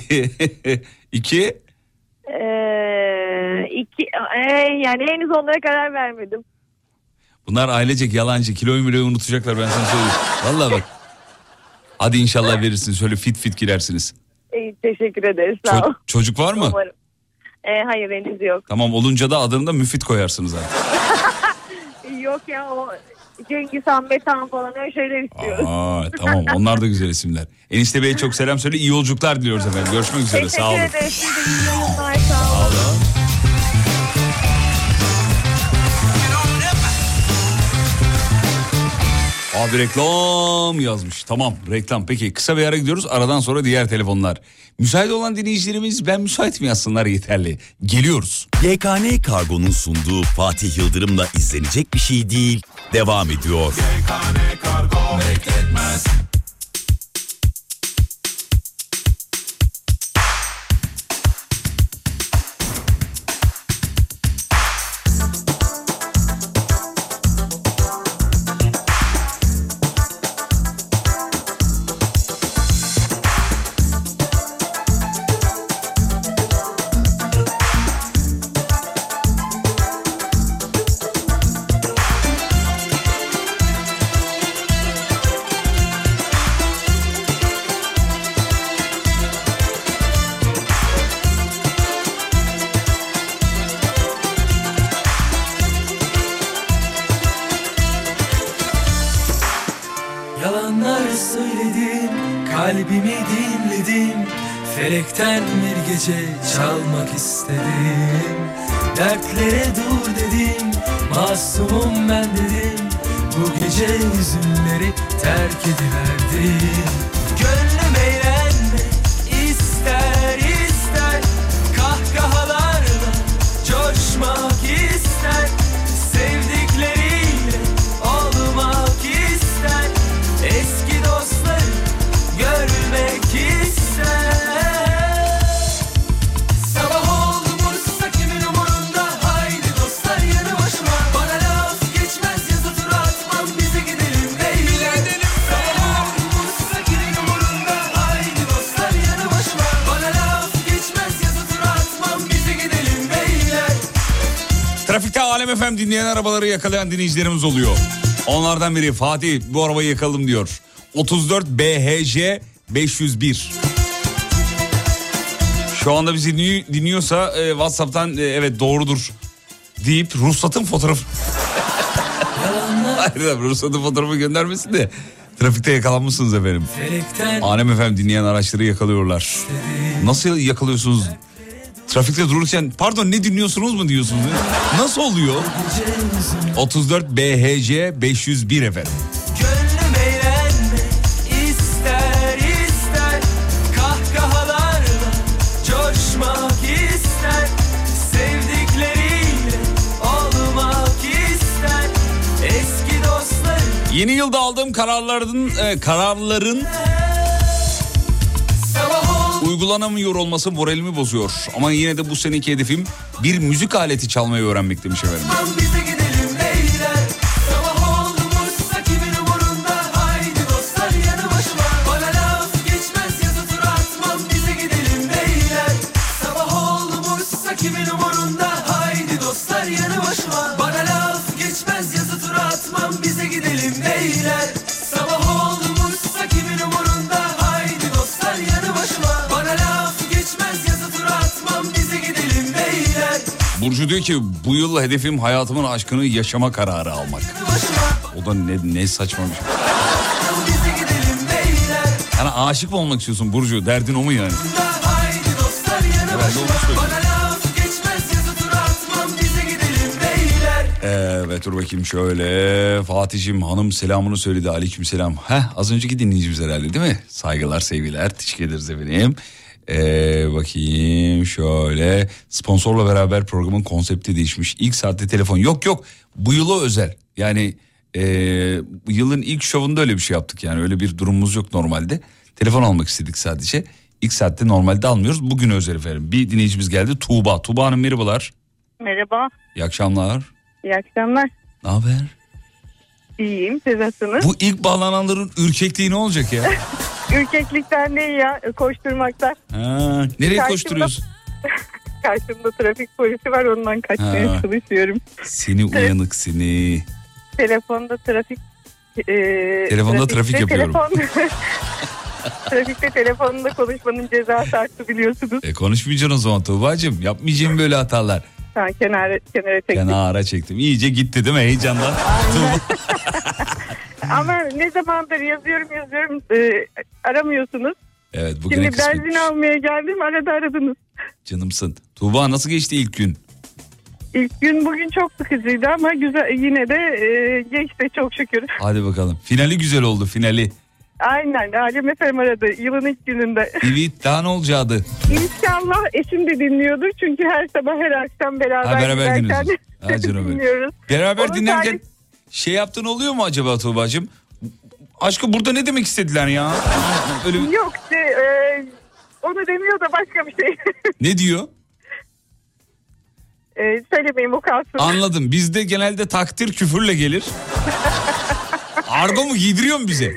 iki. Ee, iki, yani henüz onlara karar vermedim. Bunlar ailecek yalancı. Kiloyu bile unutacaklar ben sana söyleyeyim. Vallahi bak. Hadi inşallah verirsiniz. Şöyle fit fit girersiniz. Ee, teşekkür ederiz sağ ol. Ço- çocuk var mı? Umarım. Ee, hayır henüz yok. Tamam olunca da adını da müfit koyarsınız artık. [LAUGHS] Yok ya o Cengiz Han, Metan falan öyle şeyler istiyoruz. Aa, tamam onlar da güzel isimler. Enişte Bey'e çok selam söyle. İyi yolculuklar diliyoruz efendim. Görüşmek üzere. Teşekkür Sağ olun. iyi yayınlar. Sağ olun. Abi reklam yazmış. Tamam reklam. Peki kısa bir ara gidiyoruz. Aradan sonra diğer telefonlar. Müsait olan dinleyicilerimiz ben müsait mi yazsınlar yeterli. Geliyoruz. YKN Kargo'nun sunduğu Fatih Yıldırım'la izlenecek bir şey değil. Devam ediyor. Yalanlar arabaları yakalayan dinleyicilerimiz oluyor. Onlardan biri Fatih bu arabayı yakalım diyor. 34 BHC 501. Şu anda bizi dinliyor- dinliyorsa e, WhatsApp'tan e, evet doğrudur deyip ruhsatın fotoğrafı... [LAUGHS] Hayır abi, ruhsatın fotoğrafı göndermesin de trafikte yakalanmışsınız efendim. Alem FM dinleyen araçları yakalıyorlar. Nasıl yakalıyorsunuz? Trafikte dururken pardon ne dinliyorsunuz mu diyorsunuz? Nasıl oluyor? 34 BHC 501 efendim. Yeni yılda aldığım kararların e, kararların uygulanamıyor olması moralimi bozuyor. Ama yine de bu seneki hedefim bir müzik aleti çalmayı öğrenmek demiş efendim. Ki bu yıl hedefim hayatımın aşkını yaşama kararı almak. O da ne, ne saçma bir şey. Yani aşık mı olmak istiyorsun Burcu? Derdin o mu yani? Herhalde Evet dur bakayım şöyle. Fatih'im hanım selamını söyledi. Aleyküm selam. Heh, az önceki dinleyicimiz herhalde değil mi? Saygılar sevgiler. Teşekkür ederiz efendim. Ee, bakayım şöyle. Sponsorla beraber programın konsepti değişmiş. İlk saatte telefon. Yok yok bu yıla özel. Yani bu yılın ilk şovunda öyle bir şey yaptık yani. Öyle bir durumumuz yok normalde. Telefon almak istedik sadece. İlk saatte normalde almıyoruz. Bugün özel efendim. Bir dinleyicimiz geldi. Tuğba. Tuğba Hanım merhabalar. Merhaba. İyi akşamlar. İyi akşamlar. Ne haber? İyiyim. Siz nasılsınız? Bu ilk bağlananların ürkekliği ne olacak ya? [LAUGHS] Ürkeklikten değil ya. Koşturmaktan. Ha, nereye Karşımda- koşturuyorsun? [LAUGHS] Karşımda trafik polisi var. Ondan kaçmaya Ha. çalışıyorum. Seni uyanık seni. Telefonda trafik... e, Telefonda trafik yapıyorum. Telefon, [LAUGHS] trafikte telefonda konuşmanın cezası arttı biliyorsunuz. E konuşmayacaksın o zaman Tuğba'cığım. Yapmayacağım böyle hatalar. Ha, kenara, kenara çektim. Kenara çektim. İyice gitti değil mi heyecandan? [LAUGHS] Ama ne zamandır yazıyorum yazıyorum e, aramıyorsunuz. Evet bugüne Şimdi kısmet. benzin almaya geldim arada aradınız. Canımsın. Tuğba nasıl geçti ilk gün? İlk gün bugün çok sıkıcıydı ama güzel yine de e, geçti çok şükür. Hadi bakalım. Finali güzel oldu finali. Aynen Alem Efem aradı yılın ilk gününde. [LAUGHS] Evet daha ne olacaktı? İnşallah eşim de dinliyordur çünkü her sabah her akşam beraber, Ha, beraber giderken [LAUGHS] dinliyoruz. Beraber Onun dinlerken tarih- şey yaptığın oluyor mu acaba Tuğba'cığım? Aşkı burada ne demek istediler ya? Öyle Yok işte, e, onu demiyor da başka bir şey. [LAUGHS] Ne diyor? e, söylemeyeyim o kalsın. Anladım. Bizde genelde takdir küfürle gelir. Argo mu giydiriyor mu bize?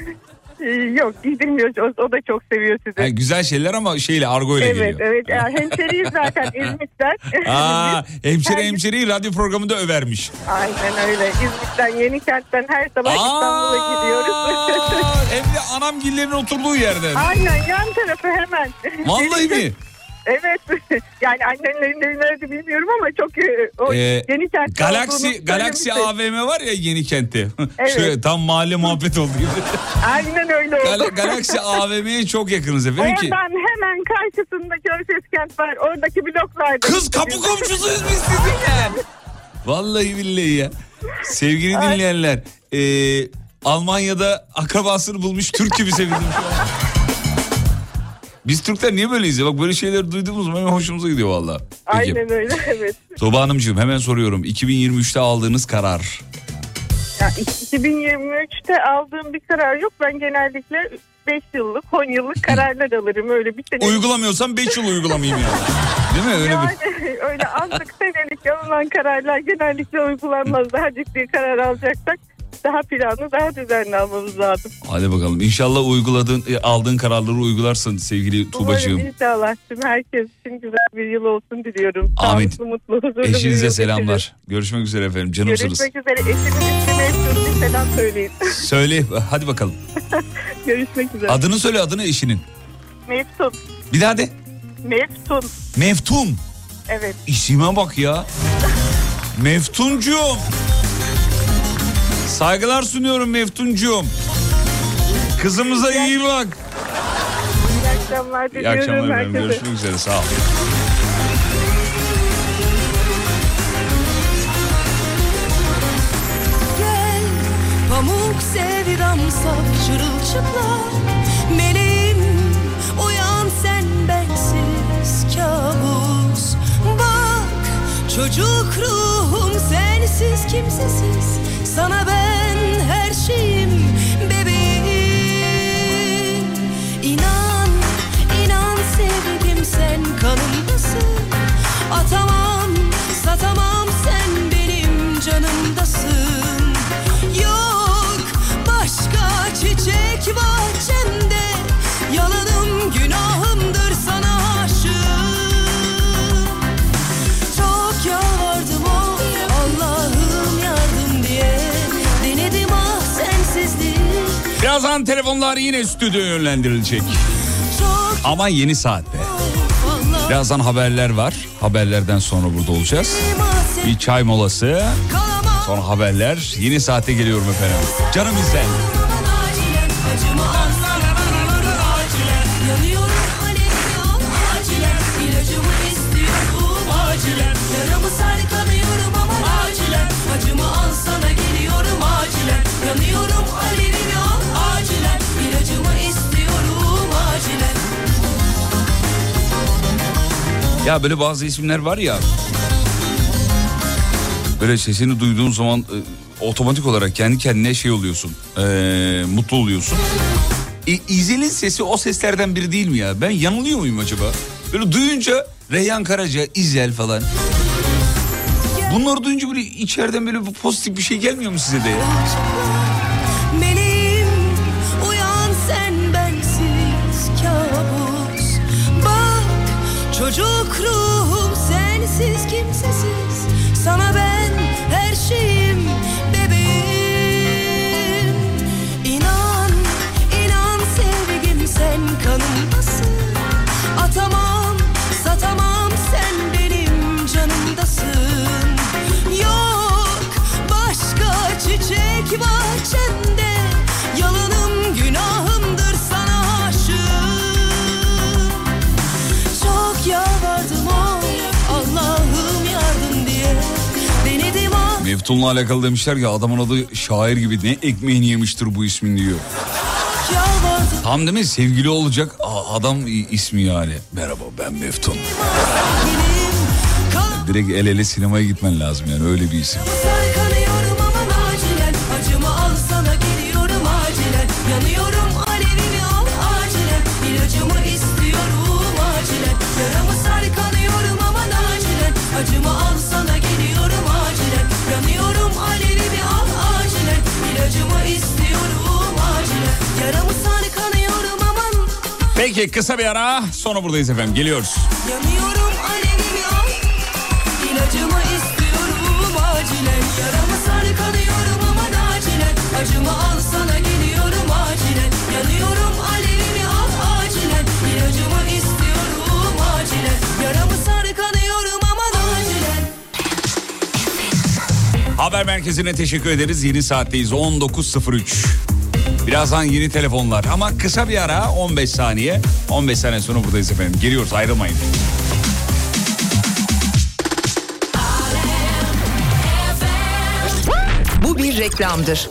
E, yok giydirmiyor o, o da çok seviyor sizi. Ha, güzel şeyler ama şeyle argo ile evet geliyor. evet yani hemşeriyiz zaten [LAUGHS] İzmit'ten. Aa, hemşire Her- hemşereyi radyo programında övermiş. Aynen öyle. İzmit'ten Yeni Kent'ten her sabah İstanbul'a gidiyoruz. Hem de anamgillerin oturduğu yerden. Aynen yan tarafı hemen. Vallahi mi? [LAUGHS] Evet. [LAUGHS] Yani annenlerin evi nerede bilmiyorum ama çok e, o Ee, Yeni Galaxy, Galaxy söylemişti. AVM var ya yeni kentte. [LAUGHS] Evet. Şöyle tam mahalle muhabbet oldu gibi. [LAUGHS] Aynen öyle oldu. Gal- Galaxy AVM'ye çok yakınız efendim ki. Oradan hemen karşısında Körfez Kent var. Oradaki bloklarda. Kız kapı komşusuyuz biz sizinle. Vallahi billahi ya. Sevgili dinleyenler. e, Almanya'da akrabasını bulmuş Türk gibi sevindim şu an. Biz Türkler niye böyleyiz ya? Bak böyle şeyleri duyduğumuz zaman hemen hoşumuza gidiyor valla. Aynen öyle evet. Tuğba Hanımcığım hemen soruyorum. 2023'te aldığınız karar. Ya 2023'te aldığım bir karar yok. Ben genellikle 5 yıllık, 10 yıllık kararlar alırım. Öyle bir sene. Uygulamıyorsam 5 yıl uygulamayayım yani. [LAUGHS] Değil mi? Öyle yani bir... öyle anlık senelik alınan kararlar genellikle uygulanmaz. Daha ciddi karar alacaksak daha planlı, daha düzenli almamız lazım. Hadi bakalım. İnşallah uyguladığın, e, aldığın kararları uygularsın sevgili Tuğbacığım. Umarım inşallah tüm herkes için güzel bir yıl olsun diliyorum. Amin. Sağlıklı, mutlu, huzurlu Eşinize selamlar. Görüşmek üzere efendim. Canımsınız. Görüşmek üzere. Eşimin. Bir selam söyleyin. [LAUGHS] Söyle hadi bakalım. [LAUGHS] Görüşmek üzere. Adını söyle adını eşinin. Meftun. Bir daha de. Meftun. Meftun. Evet. İsime bak ya. [LAUGHS] Meftuncuğum. Saygılar sunuyorum Meftuncuğum. Kızımıza iyi bak. İyi akşamlar İyi diliyorum akşamlar efendim. herkese. Görüşmek üzere. Sağ ol. Gel pamuk sevdam saf çırılçıplak Meleğim uyan sen bensiz kabus Bak çocuk ruhum sensiz kimsesiz Sana ben her şeyim Birazdan telefonlar yine stüdyoya yönlendirilecek. Ama yeni saatte. Birazdan haberler var. Haberlerden sonra burada olacağız. Bir çay molası. Sonra haberler. Yeni saate geliyorum efendim. Canım izle. Acımı alsana Ya böyle bazı isimler var ya. Böyle sesini duyduğun zaman e, otomatik olarak kendi kendine şey oluyorsun. e, mutlu oluyorsun. E, İzel'in sesi o seslerden biri değil mi ya? Ben yanılıyor muyum acaba? Böyle duyunca Reyhan Karaca, İzel falan. Bunları duyunca böyle içeriden böyle pozitif bir şey gelmiyor mu size de ya? Çocuk ruhum sensiz kimsesiz. Sana ben her şeyim bebeğim. İnan inan sevgim sen kanımdasın Atamam satamam sen benim canımdasın. Yok başka çiçek bahçende Meftun'la alakalı demişler ya adamın adı şair gibi ne ekmeğini yemiştir bu ismin diyor. Tam değil mi sevgili olacak adam ismi yani. Merhaba ben Meftun. Direkt el ele sinemaya gitmen lazım yani öyle bir isim. Peki kısa bir ara. Sonra buradayız efendim. Geliyoruz. Yanıyorum alevimi al İlacımı istiyorum acilen Yaramı sarkanıyorum aman acilen Acımı al sana geliyorum acilen Yanıyorum alevimi al acilen İlacımı istiyorum acilen Yaramı sarkanıyorum aman acilen Haber merkezine teşekkür ederiz. Yeni saatteyiz. 19.03. Birazdan yeni telefonlar ama kısa bir ara 15 saniye. 15 saniye sonra buradayız efendim. Geliyoruz ayrılmayın. Bu bir reklamdır.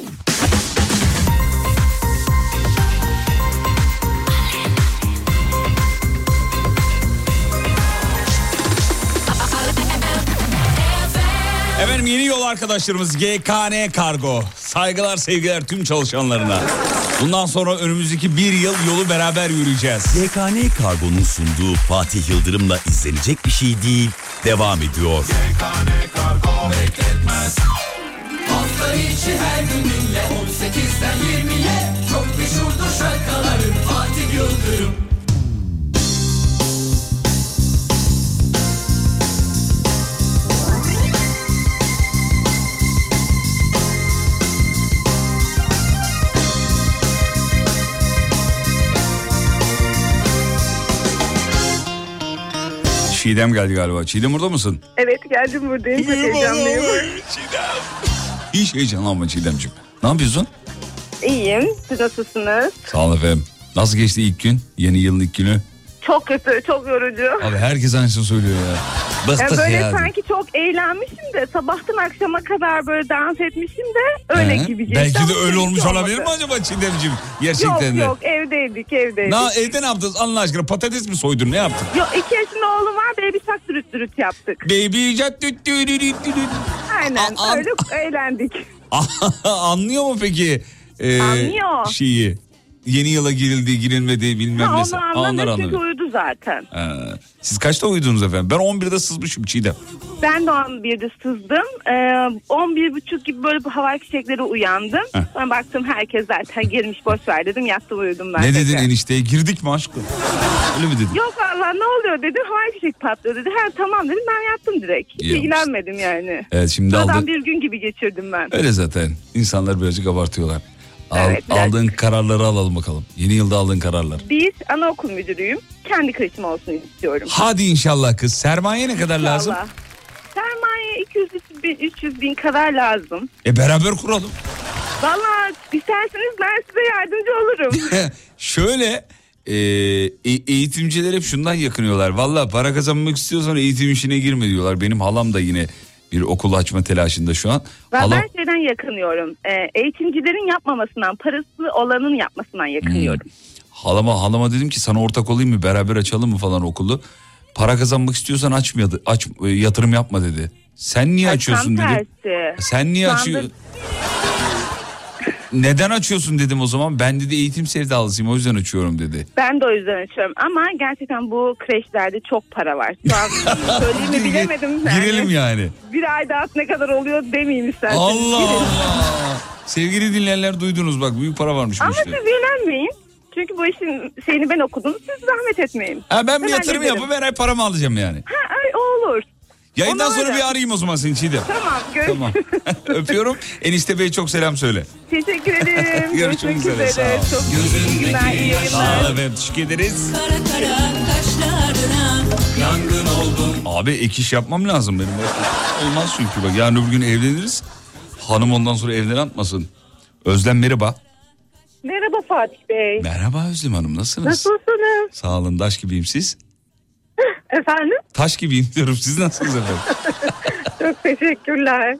Arkadaşlarımız GKN Kargo. Saygılar sevgiler tüm çalışanlarına. Bundan sonra önümüzdeki bir yıl yolu beraber yürüyeceğiz. YKN Kargo'nun sunduğu Fatih Yıldırım'la izlenecek bir şey değil devam ediyor. Hafta içi her gün dinle 18'den 20'ye Çok meşhurdur şarkıların Fatih Yıldırım Çiğdem geldi galiba. Çiğdem burada mısın? Evet geldim buradayım. Çok heyecanlıyım. Hiç heyecanlanma Çiğdemciğim. Ne yapıyorsun? İyiyim. Siz nasılsınız? Sağ olun efendim. Nasıl geçti ilk gün? Yeni yılın ilk günü? Çok kötü, çok yorucu. Abi herkes aynısını söylüyor ya. Yani Bıktık böyle ya. sanki çok eğlenmişim de sabahtan akşama kadar böyle dans etmişim de öyle He? gibi. Belki de öyle olmuş olmadı. olabilir mi acaba Çiğdemciğim? Gerçekten Yok de. yok evdeydik evdeydik. Na, evde ne yaptınız Allah aşkına? Patates mi soydun ne yaptın? Yok iki yaşında oğlum var baby shark dürüt dürüt yaptık. Baby düt düt düt düt. Aynen öyle eğlendik. [LAUGHS] Anlıyor mu peki? e, Anlıyor. Şeyi. Yeni yıla girildi, girilmedi bilmem Ha, nesi. onu Aa, anladı onları çünkü uyudu zaten. Ha, Siz kaçta uyudunuz efendim? Ben 11'de sızmışım Çiğdem. Ben de 11'de sızdım. Ee, 11.30 gibi böyle bu havai fişekleri uyandım. Heh. Sonra baktım herkes zaten girmiş boş ver dedim yattım uyudum ben. ne dedin tekrar. enişteye? Girdik mi aşkım? Öyle mi dedin? Yok valla ne oluyor dedim havai fişek patlıyor dedi. Ha tamam dedim ben yattım direkt. Hiç ilgilenmedim yani. Evet şimdi Sıradan aldı. bir gün gibi geçirdim ben. Öyle zaten. İnsanlar birazcık abartıyorlar. Al- Evet, aldığın kararları alalım bakalım. Yeni yılda aldığın kararlar. Bir anaokul müdürüyüm. Kendi kreşim olsun istiyorum. Hadi inşallah kız. Sermaye ne kadar lazım? İnşallah. Sermaye 200 bin, 300 bin kadar lazım. E beraber kuralım. Valla isterseniz ben size yardımcı olurum. [LAUGHS] Şöyle e, e- eğitimciler hep şundan yakınıyorlar. Valla para kazanmak istiyorsan eğitim işine girme diyorlar. Benim halam da yine bir okul açma telaşında şu an. ben Halam, her şeyden yakınıyorum. Ee, eğitimcilerin yapmamasından, parası olanın yapmasından yakınıyorum. halama halama dedim ki sana ortak olayım mı beraber açalım mı falan okulu. Para kazanmak istiyorsan açmadı, aç e, yatırım yapma dedi. Sen niye açıyorsun tersi. Sen niye açıyorsun? Neden açıyorsun dedim o zaman. Ben dedi eğitim sevdalısıyım o yüzden açıyorum dedi. Ben de o yüzden açıyorum. Ama gerçekten bu kreşlerde çok para var. Şu an [LAUGHS] söyleyeyim mi bilemedim. Yani. Girelim yani. Bir ayda at ne kadar oluyor demeyeyim isterseniz. Allah Girelim. Allah. Sevgili dinleyenler duydunuz bak büyük para varmış bu Ama işte. siz yönelmeyin. Çünkü bu işin şeyini ben okudum. Siz zahmet etmeyin. Ha, ben bir yatırım yapıp her ay paramı alacağım yani. Ha, ay, o olur. Yayından Onu sonra öyle. bir arayayım o zaman seni Çiğdem. Tamam. Gör- Tamam. [LAUGHS] Öpüyorum. Enişte Bey çok selam söyle. Teşekkür ederim. [LAUGHS] Görüşmek üzere. Sağ ol. Çok iyi günler. iyi yayınlar. Sağ ol efendim. Teşekkür ederiz. Kara kara kaşlarına Yangın oldum Abi ek iş yapmam lazım benim. Olmaz çünkü bak yarın öbür gün evleniriz. Hanım ondan sonra evden atmasın. Özlem merhaba. Merhaba Fatih Bey. Merhaba Özlem Hanım nasılsınız? Nasılsınız? Sağ olun taş gibiyim siz. [LAUGHS] Efendim? Taş gibiyim diyorum siz nasılsınız efendim? [LAUGHS] Çok teşekkürler.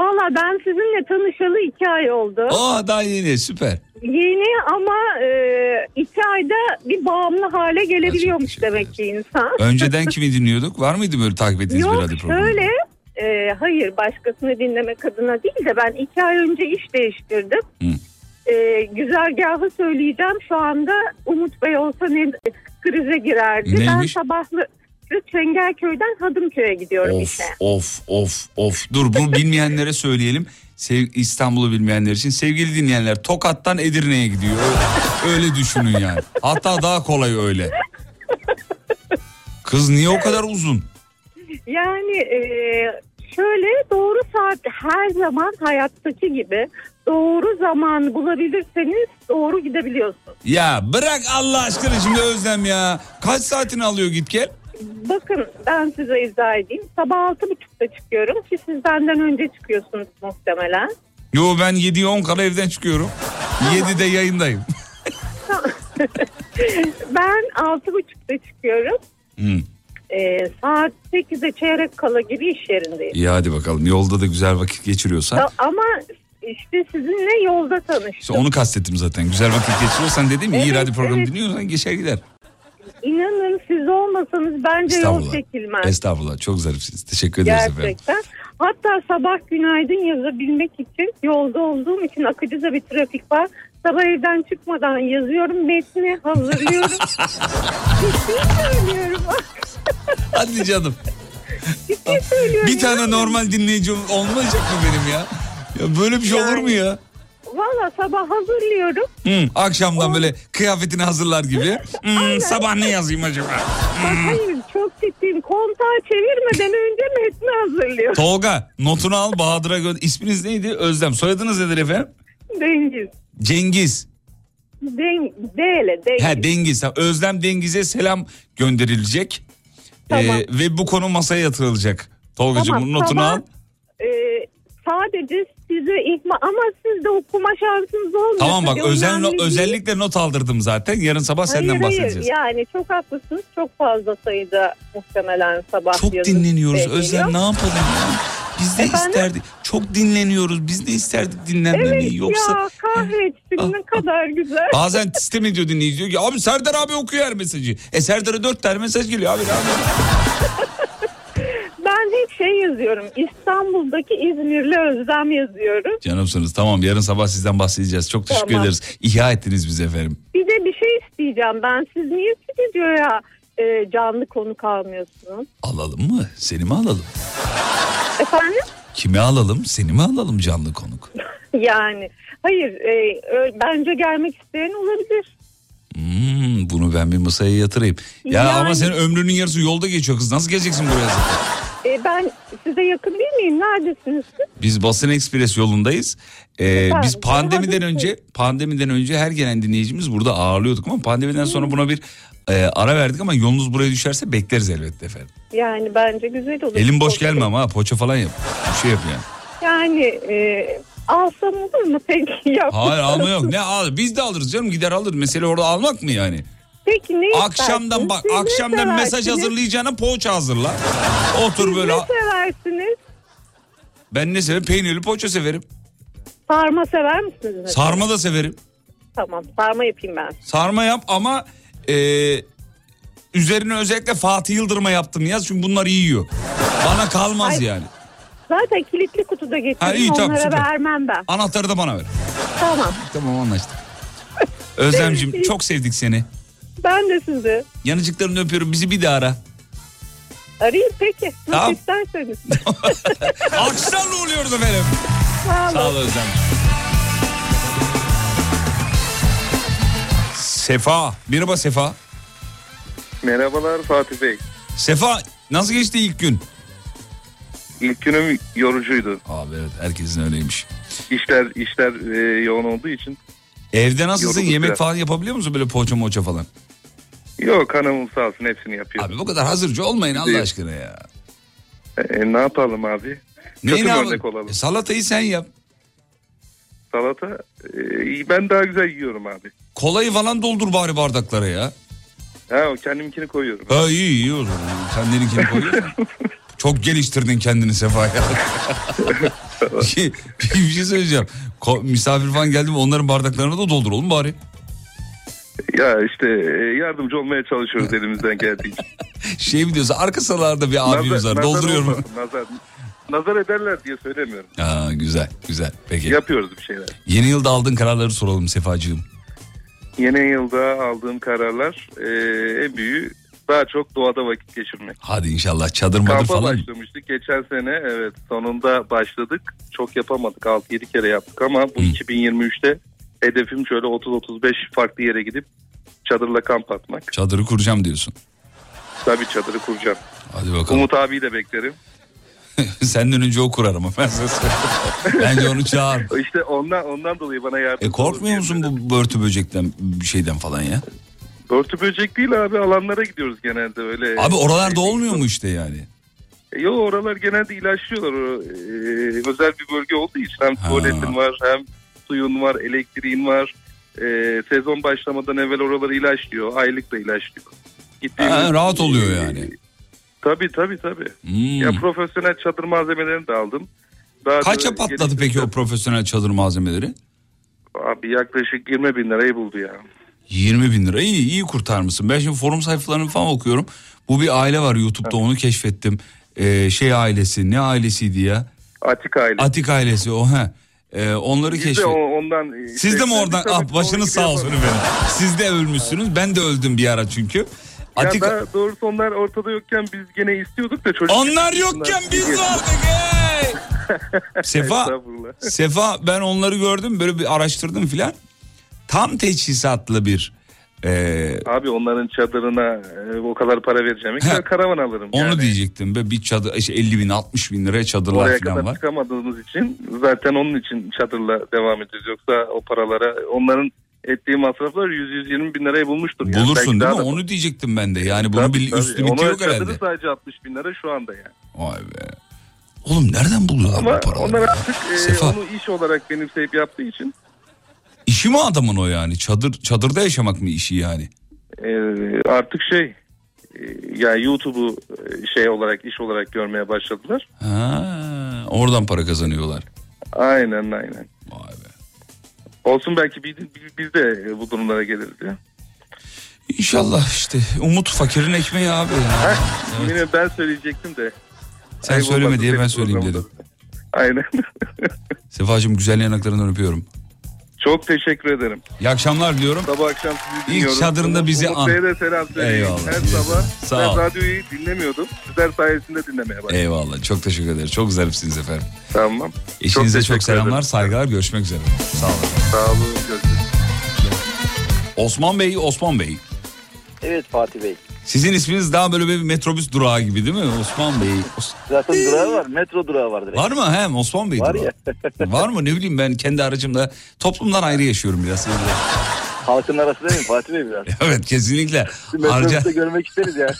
Valla ben sizinle tanışalı iki ay oldu. Aa daha yeni süper. Yeni ama e, iki ayda bir bağımlı hale gelebiliyormuş demek ki insan. Önceden kimi dinliyorduk? Var mıydı böyle takip ettiğiniz bir Yok radyo programı? şöyle e, hayır başkasını dinlemek adına değil de ben iki ay önce iş değiştirdim. E, güzergahı söyleyeceğim şu anda Umut Bey olsa ne krize girerdi. Neymiş? Ben sabahlı Çengelköy'den Hadımköy'e gidiyorum Of işe. of of of. Dur bunu bilmeyenlere söyleyelim. Sev, İstanbul'u bilmeyenler için. Sevgili dinleyenler Tokat'tan Edirne'ye gidiyor. Öyle, öyle düşünün yani. Hatta daha kolay öyle. Kız niye o kadar uzun? Yani e, şöyle doğru saat her zaman hayattaki gibi doğru zamanı bulabilirseniz doğru gidebiliyorsunuz. Ya bırak Allah aşkına şimdi Özlem ya. Kaç saatini alıyor git gel? Bakın ben size izah edeyim. Sabah altı buçukta çıkıyorum ki siz benden önce çıkıyorsunuz muhtemelen. Yo ben 7'ye 10 kala evden çıkıyorum. 7'de yayındayım. [LAUGHS] ben altı buçukta çıkıyorum. Hı. E, saat 8'e çeyrek kala gibi iş yerindeyim. İyi hadi bakalım yolda da güzel vakit geçiriyorsan. Ya Ama işte sizinle yolda tanıştım. İşte onu kastettim zaten. Güzel vakit geçiriyorsan dedim iyi Evet, radyo programı evet. dinliyorsan geçer gider. İnanın siz olmasanız bence yol çekilmez. Estağfurullah çok zarifsiniz. Teşekkür ederiz efendim. Gerçekten. Hatta sabah günaydın yazabilmek için yolda olduğum için akıcıda bir trafik var. Sabah evden çıkmadan yazıyorum metni hazırlıyorum. [LAUGHS] Ciddi söylüyorum. [LAUGHS] Hadi canım. Ciddi söylüyorum. Bir tane normal dinleyici olmayacak mı benim ya? Ya böyle bir şey olur mu ya? Valla sabah hazırlıyorum. Hı, akşamdan böyle kıyafetini hazırlar gibi. Hmm, sabah ne yazayım acaba? Bak hayır çok ciddiyim. Kontağı çevirmeden önce metni hazırlıyorum. Tolga notunu al Bahadır'a gönder. İsminiz neydi? Özlem. Soyadınız nedir efendim? Dengiz. Cengiz. Den, D'le Dengiz. He Dengiz. Ha, Özlem Dengiz'e selam gönderilecek. Tamam. Ee, ve bu konu masaya yatırılacak. Tolgacığım Tamam, bunun notunu sabah, al. e, sadece size ihma ama sizde okuma şansınız olmuyor. Tamam bak özel, değil. özellikle not aldırdım zaten. Yarın sabah senden hayır, bahsedeceğiz. Hayır yani çok haklısınız. Çok fazla sayıda muhtemelen sabah Çok dinleniyoruz şey Özlem geliyor. ne yapalım ya? [LAUGHS] Biz de Efendim? isterdik. Çok dinleniyoruz. Biz de isterdik dinlenmemeyi. Evet Yoksa ya kahretsin ne kadar güzel. bazen sistem ediyor dinleyici diyor ki abi Serdar abi okuyor her mesajı. E Serdar'a dört tane mesaj geliyor abi. [LAUGHS] Ben hep şey yazıyorum. İstanbul'daki İzmirli Özlem yazıyorum. Canımsınız tamam yarın sabah sizden bahsedeceğiz. Çok teşekkür Tamam. ederiz. İhya ettiniz bizi efendim. Bir de bir şey isteyeceğim ben. Siz niye stüdyoya e, canlı konuk almıyorsunuz? Alalım mı? Seni mi alalım? Efendim? Kimi alalım? Seni mi alalım canlı konuk? [LAUGHS] Yani hayır e, ö- bence gelmek isteyen olabilir. Hmm, bunu ben bir masaya yatırayım. Ya Yani- ama senin ömrünün yarısı yolda geçiyor kız. Nasıl geleceksin buraya zaten? E, ben size yakın değil miyim? Neredesiniz siz? Biz Basın Ekspres yolundayız. Ee, biz pandemiden önce pandemiden önce her gelen dinleyicimiz burada ağırlıyorduk ama pandemiden sonra buna bir e, ara verdik ama yolunuz buraya düşerse bekleriz elbette efendim. Yani bence güzel olur. Elim boş gelme ama ha, poğaça falan yap. Bir şey yap yani. Yani e, alsam olur mu [LAUGHS] peki? Yap. Hayır alma yok. Ne al? Biz de alırız canım gider alırız. Mesele orada almak mı yani? Peki ne Akşamdan bak Siz ne akşamdan mesaj seversiniz? hazırlayacağına poğaça hazırla. Otur Siz böyle. ne seversiniz? Ben ne severim? Peynirli poğaça severim. Sarma sever misiniz? mesela? Sarma da severim. Tamam sarma yapayım ben. Sarma yap ama e, üzerine özellikle Fatih Yıldırım'a yaptım yaz çünkü bunlar iyi yiyor. Bana kalmaz Ay- yani. Zaten kilitli kutuda getirdim. Ha, iyi, tamam, Onlara süper. vermem ben. Anahtarı da bana ver. Tamam. Tamam anlaştık. Özlemciğim çok sevdik seni. Ben de sizi. Yanıcıklarını öpüyorum bizi bir daha ara. Arayayım peki. Nasıl Tamam. isterseniz. [LAUGHS] Alkışlarla oluyoruz efendim. Sağ Sağ ol Özlem. Sefa. Merhaba Sefa. Merhabalar Fatih Bey. Sefa nasıl geçti ilk gün? İlk günüm yorucuydu. Abi evet herkesin öyleymiş. İşler işler e, yoğun olduğu için. Evde nasılsın? Yorulduk Yemek biraz. falan yapabiliyor musun böyle poğaça moça falan? Yok hanımım sağ olsun hepsini yapıyor. Abi bu kadar hazırcı olmayın Allah Değil. aşkına ya. E, ne yapalım abi? Neyi Kötü ne yapalım? örnek olalım. E, salatayı sen yap. Salata e, ben daha güzel yiyorum abi. Kolayı falan doldur bari bardaklara ya. Ha o kendimkini koyuyorum. Ha iyi iyi o zaman. Kendininkini koyuyorsun. [LAUGHS] Çok geliştirdin kendini Sefa ya. [LAUGHS] bir, bir şey söyleyeceğim. Ko- misafir falan geldi mi onların bardaklarını da doldur oğlum bari. Ya işte e, yardımcı olmaya çalışıyoruz elimizden geldiğince. [LAUGHS] Şey mi diyorsun arka salarda bir abimiz var dolduruyorum. olmasın, nazar, nazar ederler diye söylemiyorum. Aa, güzel güzel peki. Yapıyoruz bir şeyler. Yeni yılda aldığın kararları soralım Sefacığım. Yeni yılda aldığım kararlar e, en büyüğü daha çok doğada vakit geçirmek. Hadi inşallah çadır madır Kampa falan. başlamıştık. Geçen sene evet sonunda başladık. Çok yapamadık. 6-7 kere yaptık ama bu 2023'te hedefim şöyle 30-35 farklı yere gidip çadırla kamp atmak. Çadırı kuracağım diyorsun. Tabii çadırı kuracağım. Hadi bakalım. Umut abiyi de beklerim. [LAUGHS] Senden önce o kurar ama ben söyleyeyim. [LAUGHS] Bence onu çağır. İşte ondan ondan dolayı bana yardım. E korkmuyor musun bu börtü böcekten bir şeyden falan ya? Börtü böcek değil abi alanlara gidiyoruz genelde öyle. Abi oralarda olmuyor mu işte yani? E, Yo oralar genelde ilaçlıyorlar. O, e, özel bir bölge olduğu için hem tuvaletin var hem suyun var elektriğin var. E, sezon başlamadan evvel oraları ilaçlıyor. Aylık da ilaçlıyor. Ha, rahat oluyor yani. Tabii tabii tabii. Hmm. Ya profesyonel çadır malzemelerini de aldım. Daha Kaça da patladı peki o profesyonel çadır malzemeleri? Abi yaklaşık 20 bin lirayı buldu ya. 20 bin lira iyi iyi kurtarmışsın. Ben şimdi forum sayfalarını falan okuyorum. Bu bir aile var YouTube'da onu keşfettim. Ee, şey ailesi ne ailesiydi ya? Atik aile. Atik ailesi o he. Ee, onları Biz de keşfet. o- ondan... e, Siz de mi oradan? Ah, başınız sağ olsun efendim. Siz de ölmüşsünüz. Ben de öldüm bir ara çünkü. Atik... Ya doğrusu onlar ortada yokken biz gene istiyorduk da çocuk. Onlar yokken biz vardık hey! [LAUGHS] Sefa. Sefa ben onları gördüm böyle bir araştırdım filan. Tam teçhizatlı bir e, Abi onların çadırına e, o kadar para vereceğim. İşte karavan alırım. onu yani. diyecektim. Böyle bir çadır işte 50 bin 60 bin liraya çadırlar Oraya kadar var. çıkamadığımız için zaten onun için çadırla devam ediyoruz. Yoksa o paralara onların ettiği masraflar 100-120 bin lirayı bulmuştur. yani. Bulursun Belki değil mi? da- Onu diyecektim ben de. Yani bunun Tabii, bir tabii. üst limiti Onun yok herhalde. çadırı sadece 60 bin lira şu anda yani. Vay be. Oğlum nereden buluyorlar Ama bu paraları? onlar artık e, Sefa. onu iş olarak benimseyip yaptığı için İşi mi adamın o yani? Çadır çadırda yaşamak mı işi yani? e, artık şey e, yani YouTube'u e, şey olarak iş olarak görmeye başladılar. Ha, oradan para kazanıyorlar. Aynen aynen. Vay be. Olsun belki biz, biz de bu durumlara geliriz ya. İnşallah işte umut fakirin ekmeği abi. ya. [LAUGHS] Evet. Yine ben söyleyecektim de. Sen Ayıp söyleme diye ben söyleyeyim dedim. Aynen. Sefacığım güzel yanaklarından öpüyorum. Çok teşekkür ederim. İyi akşamlar diliyorum. Sabah akşam sizi İlk dinliyorum. çadırında bizi Umut an. Bey'e de selam söyleyin. Eyvallah. Her sabah Sağ ben ol. radyoyu dinlemiyordum. Sizler sayesinde dinlemeye başladım. Eyvallah çok teşekkür ederim. Çok zarifsiniz efendim. Tamam. Eşinize çok, teşekkür selamlar ederim. saygılar görüşmek üzere. Sağ olun. Sağ olun. Görüşürüz. Osman Bey Osman Bey. Evet Fatih Bey. Sizin isminiz daha böyle bir metrobüs durağı gibi değil mi Osman Bey? Zaten durağı var. Metro durağı var direkt. Var mı hem Osman Bey Var durağı? [LAUGHS] Var mı ne bileyim ben kendi aracımda toplumdan ayrı yaşıyorum biraz. Halkın arası değil mi Fatih Bey biraz? [LAUGHS] evet kesinlikle. Bir Harca... Metrobüste [LAUGHS] görmek isteriz ya.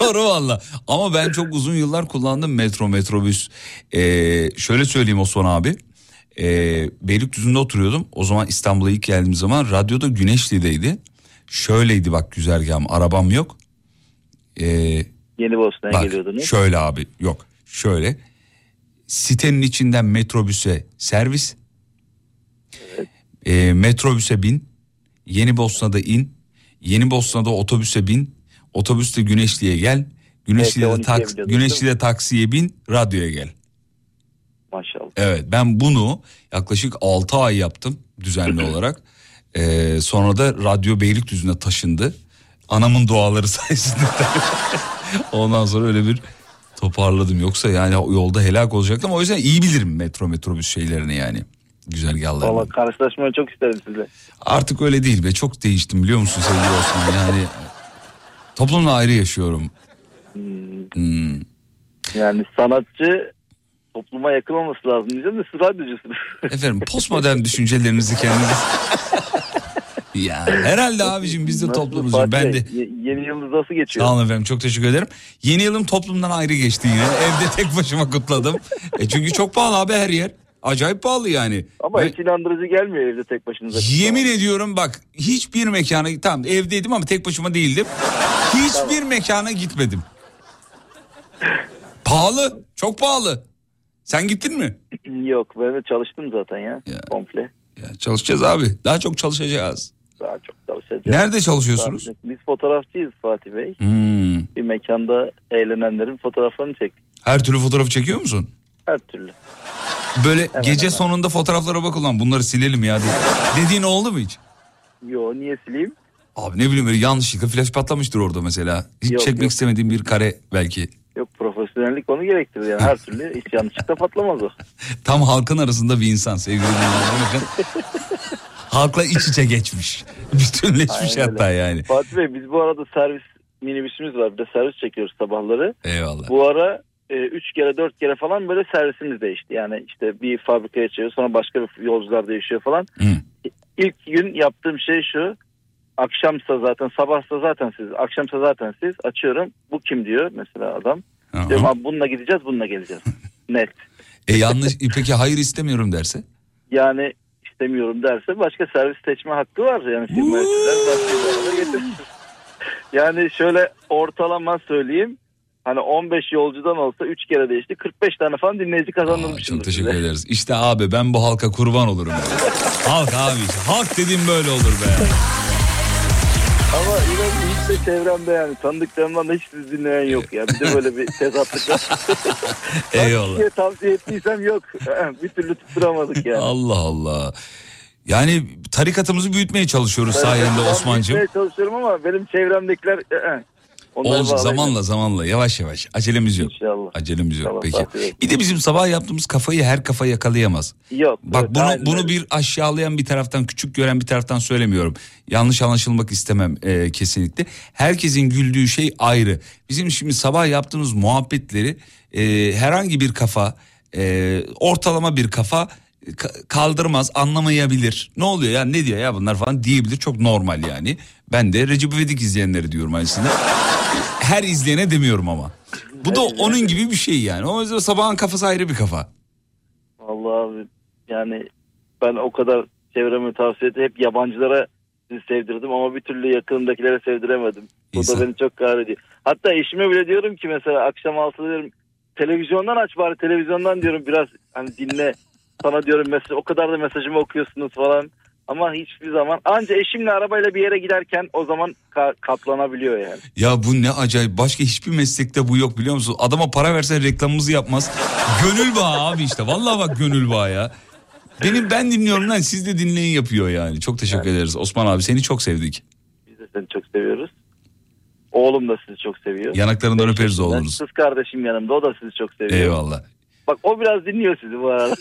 Doğru valla. Ama ben çok uzun yıllar kullandım metro metrobüs. Ee, şöyle söyleyeyim Osman abi. Ee, Beylikdüzü'nde oturuyordum. O zaman İstanbul'a ilk geldiğim zaman radyoda Güneşli'deydi. Şöyleydi bak güzergahım. Arabam yok. Ee, Yeni Bosna'ya geliyordunuz. şöyle abi yok. Şöyle. Sitenin içinden metrobüse servis. Ee, metrobüse bin. Yeni Bosna'da in. Yeni Bosna'da otobüse bin. Otobüste Güneşli'ye gel. Güneşli'de, Evet, tak, 12'ye biliyorduk, Güneşli'de taksiye bin. Radyoya gel. Maşallah. Evet ben bunu yaklaşık 6 ay yaptım düzenli [CLEARS THROAT] olarak. Ee, sonra da radyo Beylikdüzü'ne taşındı. Anamın duaları [LAUGHS] sayesinde. Ondan sonra öyle bir toparladım. Yoksa yani yolda helak olacaktım. O yüzden iyi bilirim metro metrobüs şeylerini yani. Güzergahlarını. Valla karşılaşmayı çok isterim sizle. Artık öyle değil be çok değiştim biliyor musun sevgili Osman yani. Toplumla ayrı yaşıyorum. Hmm. Yani sanatçı topluma yakın olması lazım diyeceğim de siz radyocusunuz. [LAUGHS] Efendim postmodern düşüncelerinizi kendiniz... [LAUGHS] ya herhalde abicim biz de toplumuz. Ben de yeni yılınız nasıl geçiyor? Sağ olun efendim çok teşekkür ederim. Yeni yılım toplumdan ayrı geçti yine. [LAUGHS] Evde tek başıma kutladım. E çünkü çok pahalı abi her yer. Acayip pahalı yani. Ama Ben- hiç inandırıcı gelmiyor evde tek başınıza. Yemin ediyorum bak hiçbir mekana tamam evdeydim ama tek başıma değildim. Hiçbir mekana gitmedim. Pahalı çok pahalı. Sen gittin mi? [CLEARS THROAT] Yok ben de çalıştım zaten ya, komple. Ya çalışacağız abi daha çok çalışacağız. Daha çok çalışacağız. Nerede çalışıyorsunuz? Biz fotoğrafçıyız Fatih Bey. Hmm. Bir mekanda eğlenenlerin fotoğraflarını çektik. Her türlü fotoğrafı çekiyor musun? Her türlü. Böyle gece sonunda fotoğraflara bak ulan bunları silelim ya diye. Dediğin oldu mu hiç? Yo niye sileyim? Abi ne bileyim böyle yanlışlıkla flash patlamıştır orada mesela. Hiç Yok, çekmek yok. istemediğim bir kare belki. Profesyonellik onu gerektirir yani her türlü hiç yanlışlıkla patlamaz o. [LAUGHS] Tam halkın arasında bir insan sevgili dinleyenler. Halkla iç içe geçmiş. [LAUGHS] Bütünleşmiş Aynen hatta öyle. yani. Fatih Bey biz bu arada servis minibüsümüz var. Bir de servis çekiyoruz sabahları. Eyvallah. Bu ara 3 kere 4 kere falan böyle servisimiz değişti. Yani işte bir fabrikaya çıkıyor sonra başka bir yolcular değişiyor falan. İlk gün yaptığım şey şu. Akşamsa zaten sabahsa zaten siz akşamsa zaten siz açıyorum. Bu kim diyor mesela adam. Diyorum abi bununla gideceğiz bununla geleceğiz. [LAUGHS] Net. E yanlış e peki hayır istemiyorum derse? Yani istemiyorum derse başka servis seçme hakkı var. Yani firma. Yani şöyle ortalama söyleyeyim. Hani 15 yolcudan olsa 3 kere değişti. 45 tane falan dinleyici kazandırmışımdır. Çok teşekkür ederiz. İşte abi ben bu halka kurban olurum. [LAUGHS] Halk abi işte. Halk dediğim böyle olur be. Ama inan hiç de çevremde yani tanıdıklarımdan da hiç sizi dinleyen yok ya. Bir de böyle bir tezatlık var. [LAUGHS] Eyvallah. Kişiye tavsiye ettiysem yok. [LAUGHS] bir türlü tutturamadık yani. Allah Allah. Yani tarikatımızı büyütmeye çalışıyoruz sayende Osman'cığım. bilmeye çalışıyorum ama benim çevremdekiler... onları Olacak zamanla zamanla yavaş yavaş. Acelemiz yok. İnşallah. Acelemiz yok. İnşallah, Peki. Bir de bizim sabah yaptığımız kafayı her kafa yakalayamaz. Yok. Bak evet, bunu aynen bunu öyle. bir aşağılayan bir taraftan küçük gören bir taraftan söylemiyorum. Yanlış anlaşılmak istemem e, kesinlikle. Herkesin güldüğü şey ayrı. Bizim şimdi sabah yaptığımız muhabbetleri e, herhangi bir kafa e, ortalama bir kafa ka- kaldırmaz anlamayabilir. Ne oluyor ya ne diyor ya bunlar falan diyebilir çok normal yani. Ben de Recep İvedik izleyenleri diyorum aslında. [LAUGHS] Her izleyene demiyorum ama. Bu da onun gibi bir şey yani. O yüzden sabahın kafası ayrı bir kafa. Vallahi abi yani ben o kadar çevreme tavsiye edip hep yabancılara sevdirdim ama bir türlü yakınımdakilere sevdiremedim. Bu da beni çok kahrediyor. Hatta eşime bile diyorum ki mesela akşam altıda diyorum televizyondan aç bari televizyondan diyorum biraz hani dinle sana diyorum mesaj o kadar da mesajımı okuyorsunuz falan. Ama hiçbir zaman anca eşimle arabayla bir yere giderken o zaman ka- katlanabiliyor yani. Ya bu ne acayip. Başka hiçbir meslekte bu yok biliyor musun? Adama para versen reklamımızı yapmaz. Gönül bağı abi işte. Vallahi bak gönül bağı ya. Benim ben dinliyorum lan siz de dinleyin yapıyor yani. Çok teşekkür ederiz. Osman abi seni çok sevdik. Biz de seni çok seviyoruz. Oğlum da sizi çok seviyor. Yanaklarından öperiz oğlunuz. Kız kardeşim yanımda o da sizi çok seviyor. Eyvallah. Bak o biraz dinliyor sizi bu arada.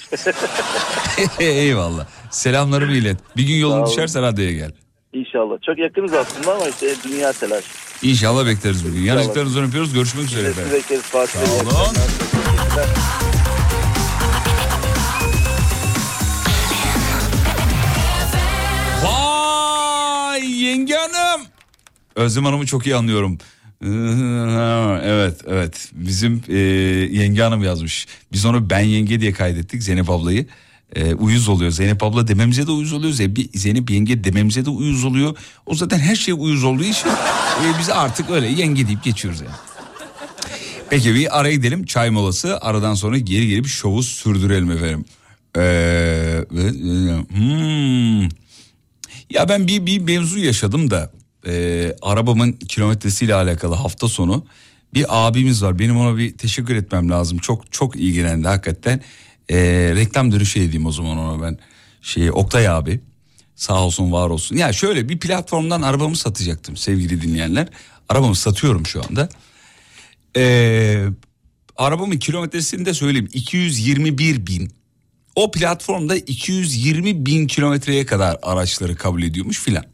[LAUGHS] Eyvallah. Selamlarımı ilet. Bir gün yolun olun. düşerse radyoya gel. İnşallah. Çok yakınız aslında ama işte dünya telaşı. İnşallah bekleriz bugün. Yanlışlarınızı öpüyoruz. Görüşmek üzere efendim. bekleriz Fatih. Sağ olun. Vay yenge hanım. Özlem Hanım'ı çok iyi anlıyorum. [LAUGHS] Evet evet bizim e, yenge hanım yazmış. Biz onu ben yenge diye kaydettik Zeynep ablayı. E, uyuz oluyor. Zeynep abla dememize de uyuz oluyor. Zeynep, yenge dememize de uyuz oluyor. O zaten her şey uyuz olduğu için e, biz artık öyle yenge deyip geçiyoruz yani. Peki bir araya gidelim çay molası. Aradan sonra geri gelip şovu sürdürelim efendim. Ee, hmm. Ya ben bir, bir mevzu yaşadım da e, arabamın kilometresiyle alakalı hafta sonu bir abimiz var. Benim ona bir teşekkür etmem lazım. Çok çok ilgilendi hakikaten. E, reklam dönüşü edeyim o zaman ona ben. Şey Oktay abi sağ olsun var olsun. Ya şöyle bir platformdan arabamı satacaktım sevgili dinleyenler. Arabamı satıyorum şu anda. Ee, arabamın kilometresini de söyleyeyim 221 bin. O platformda 220 bin kilometreye kadar araçları kabul ediyormuş filan.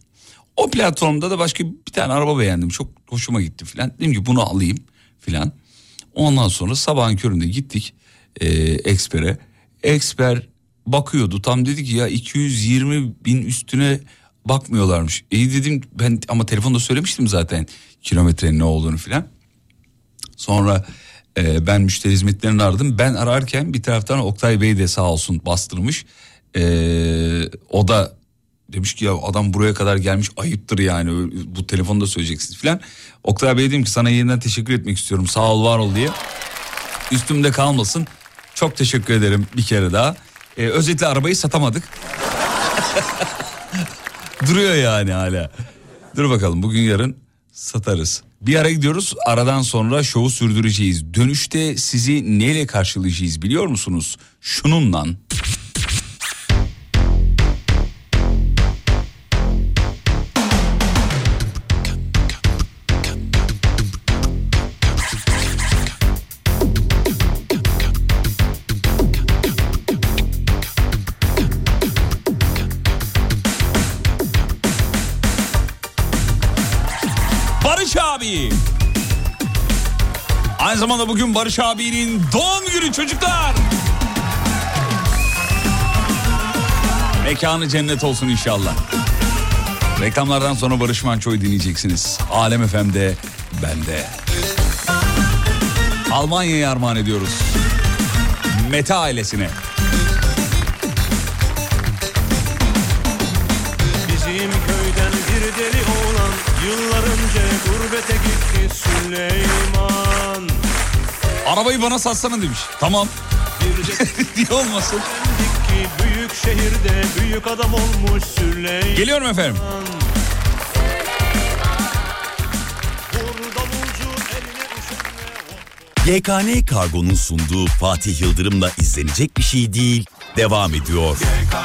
O platformda da başka bir tane araba beğendim. Çok hoşuma gitti filan. Dedim ki bunu alayım filan. Ondan sonra sabahın köründe gittik e, Exper'e. Exper bakıyordu tam dedi ki ya 220 bin üstüne bakmıyorlarmış. İyi dedim ben ama telefonda söylemiştim zaten kilometrenin ne olduğunu filan. Sonra e, ben müşteri hizmetlerini aradım. Ben ararken bir taraftan Oktay Bey de sağ olsun bastırmış. E, o da demiş ki ya adam buraya kadar gelmiş ayıptır yani bu telefonda söyleyeceksiniz falan. Oktay Bey dedim ki sana yeniden teşekkür etmek istiyorum sağ ol var ol diye. Üstümde kalmasın. Çok teşekkür ederim bir kere daha. E, özetle arabayı satamadık. [LAUGHS] Duruyor yani hala. Dur bakalım bugün yarın satarız. Bir ara gidiyoruz. Aradan sonra şovu sürdüreceğiz. Dönüşte sizi neyle karşılayacağız biliyor musunuz? Şununla. Abi. Aynı zamanda bugün Barış abinin doğum günü çocuklar. Mekanı cennet olsun inşallah. Reklamlardan sonra Barış Manço'yu dinleyeceksiniz. Alem FM'de bende. Almanya'ya armağan ediyoruz. Meta ailesine. Süleyman Arabayı bana satsana demiş. Tamam. [LAUGHS] Niye olmasın? Ki büyük şehirde büyük adam olmuş Süleyman Geliyorum efendim. YKN Kargo'nun sunduğu Fatih Yıldırım'la izlenecek bir şey değil devam ediyor. Kargo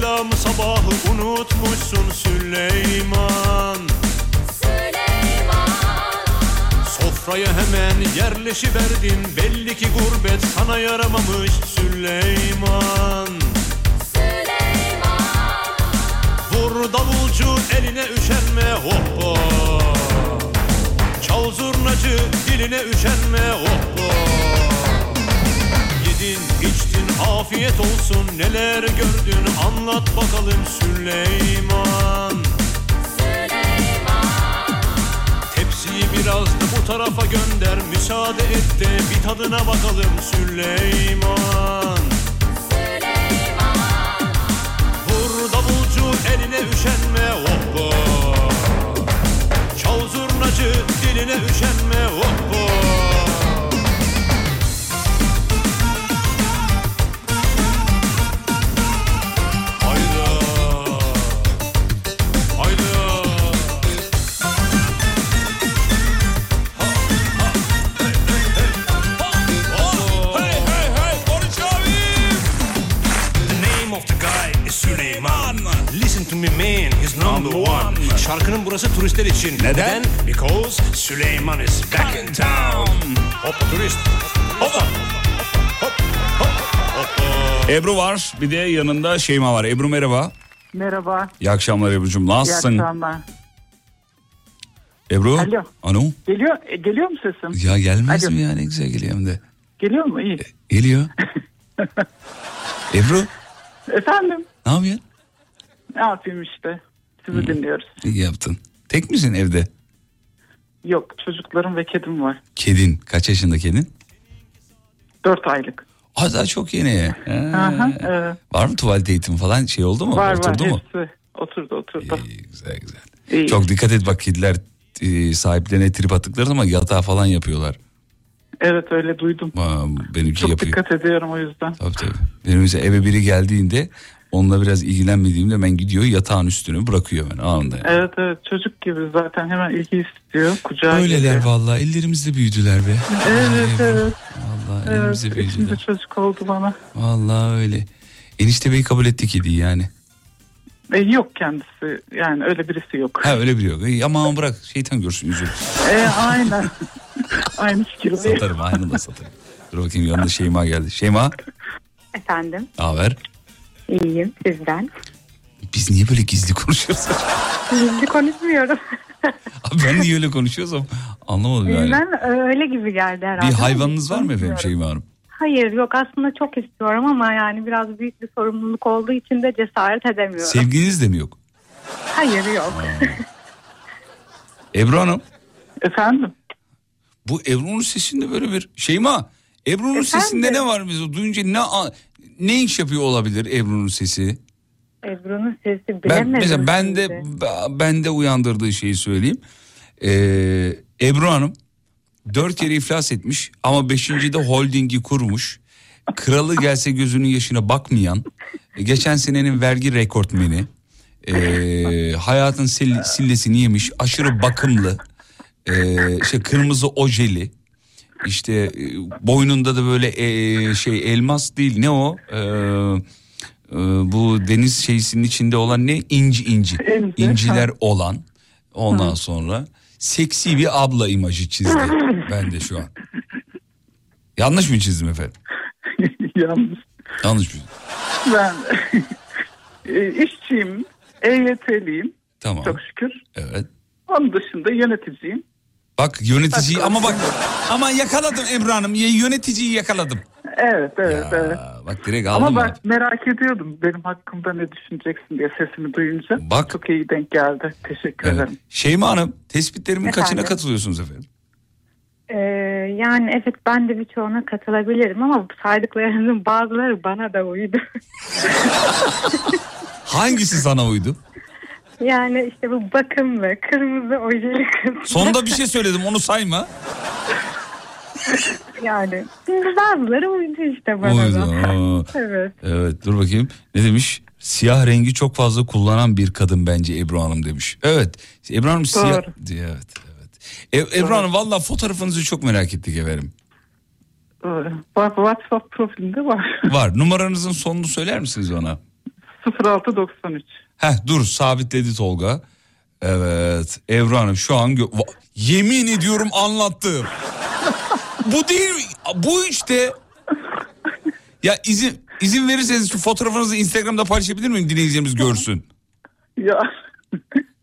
Selamı sabahı unutmuşsun Süleyman. Sofraya hemen yerleşiverdin Belli ki gurbet sana yaramamış Süleyman. Vur davulcu eline üşenme hoppa Çal zurnacı diline üşenme hoppa Yedin içtin afiyet olsun. Neler gördün? Anlat bakalım Süleyman. Tepsiyi biraz da bu tarafa gönder. Müsaade et de bir tadına bakalım Süleyman. Vur davulcu eline üşenme hoppa. Çal zurnacı diline üşenme hoppa burası turistler için. Neden? Because Süleyman is back in town. Hoppa turist. Hoppa. Ebru var bir de yanında Şeyma var. Ebru merhaba. Merhaba. İyi akşamlar Ebru'cum. Nasılsın? İyi akşamlar. Ebru? Alo. Alo. Geliyor, e, geliyor mu sesim? Ya gelmez Alo. mi ya ne güzel geliyor hem de. Geliyor mu? İyi. Geliyor. [LAUGHS] Ebru Efendim? ne yapıyorsun? Ne yapayım işte? Sizi dinliyoruz. İyi yaptın. Tek misin evde? Yok çocuklarım ve kedim var. Kedin. Kaç yaşında kedin? Dört aylık. Aa daha çok yeni. Ha. Aha, evet. Var mı tuvalet eğitimi falan şey oldu mu? var Oturdu var mu? hepsi. Oturdu oturdu. Güzel güzel. İyi. Çok dikkat et bak kediler e, sahiplerine trip attıkları zaman yatağa falan yapıyorlar. Evet öyle duydum. Aa, benimki Çok yapıyor. dikkat ediyorum o yüzden. Tabii tabii. Benim mesela eve biri geldiğinde onunla biraz ilgilenmediğimde ben gidiyor yatağın üstüne bırakıyor beni anında. yani. Evet evet çocuk gibi zaten hemen ilgi istiyor. Kucağa Öyleler geliyor. vallahi ellerimizde büyüdüler be. Evet evet. Vallahi Evet elimizde büyüdüler. çocuk oldu bana. Vallahi öyle. Enişte bey kabul etti kediyi yani. E, yok kendisi yani öyle birisi yok. Ha öyle biri yok. İyi, Aman bırak şeytan görsün üzülür. E, aynen. [LAUGHS] Aynı fikirdeyim. Satarım aynı da satarım. Dur bakayım yanında Şeyma geldi. Şeyma Efendim, ne haber? İyiyim sizden. Biz niye böyle gizli konuşuyoruz? Şimdi konuşmuyorum. [LAUGHS] Abi ben niye öyle konuşuyorsam anlamadım yani. Ben öyle gibi geldi herhalde. Bir hayvanınız var mı efendim. Şeyma Hanım? Hayır yok aslında çok istiyorum ama yani biraz büyük bir sorumluluk olduğu için de cesaret edemiyorum. Sevginiz de mi yok? Hayır yok. Ebru Hanım. Efendim? Bu Ebru'nun sesinde böyle bir Şeyma. Ebru'nun Efendim? sesinde ne var bize? Duyunca ne ne iş yapıyor olabilir Ebru'nun sesi? Ebru'nun sesi Ben bilemedim. mesela ben de şimdi. ben de uyandırdığı şeyi söyleyeyim. Ee, Ebru Hanım dört kere iflas etmiş ama beşinci de holdingi kurmuş. Kralı gelse gözünün yaşına bakmayan, geçen senenin vergi rekortmeni, ee, hayatın sil- sillesini yemiş, aşırı bakımlı, ee, işte kırmızı ojeli, işte e, boynunda da böyle e, şey elmas değil ne o? Ee, e, bu deniz şeysinin içinde olan ne? İnci inci. İnci, İnciler olan. Ondan sonra seksi bir abla imajı çizdi ben de şu an. Yanlış mı çizdim efendim? [LAUGHS] Yanlış. Yanlış mı? Ben e, işçiyim, EYT'liyim Tamam. çok şükür. Evet. Onun dışında yöneticiyim. Bak yöneticiyi ama bak ama yakaladım Ebru Hanım. Yöneticiyi yakaladım. Evet evet evet. Bak direkt aldım Ama ben. bak merak ediyordum benim hakkımda ne düşüneceksin diye sesimi duyunca. Bak. Çok iyi denk geldi. Teşekkür Evet. ederim. Şeyma Hanım tespitlerimin kaçına Efendim? katılıyorsunuz efendim? Ee, yani evet ben de birçoğuna katılabilirim ama saydıklarınızın bazıları bana da uydu. [LAUGHS] Hangisi sana uydu? Yani işte bu bakımlı, kırmızı ojeli kız. Sonunda bir şey söyledim onu sayma. Yani bazıları uydu işte bana Uydu. da. Evet. Evet dur bakayım. Ne demiş? Siyah rengi çok fazla kullanan bir kadın bence Ebru Hanım demiş. Evet. Ebru Hanım siyah. Evet evet. E- Ebru Hanım valla fotoğrafınızı çok merak ettik efendim. Bak WhatsApp profilinde var. Var. Numaranızın sonunu söyler misiniz bana? 0693. Heh dur sabitledi Tolga. Evet Ebru Hanım şu an gö- yemin ediyorum anlattım. bu değil bu işte. Ya izin izin verirseniz şu fotoğrafınızı Instagram'da paylaşabilir miyim dinleyicilerimiz görsün. Ya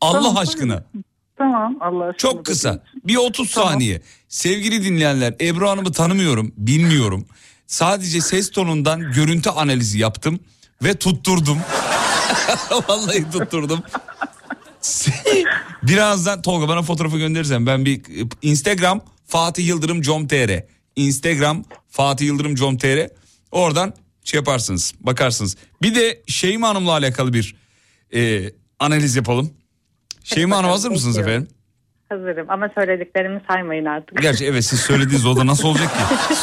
Allah Tamam, aşkına. tamam Allah aşkına. Çok kısa. Bir 30 saniye. Sevgili dinleyenler Ebru Hanım'ı tanımıyorum, bilmiyorum. Sadece ses tonundan görüntü analizi yaptım ve tutturdum. [LAUGHS] Vallahi tutturdum. [LAUGHS] Birazdan Tolga bana fotoğrafı gönderirsen ben bir Instagram Fatih Yıldırım com.tr Instagram Fatih Yıldırım com.tr oradan şey yaparsınız bakarsınız. Bir de Şeyma Hanım'la alakalı bir e, analiz yapalım. Şeyma Hanım hazır mısınız bekliyorum. efendim? Hazırım ama söylediklerimi saymayın artık. Gerçi evet siz söylediğiniz o da nasıl olacak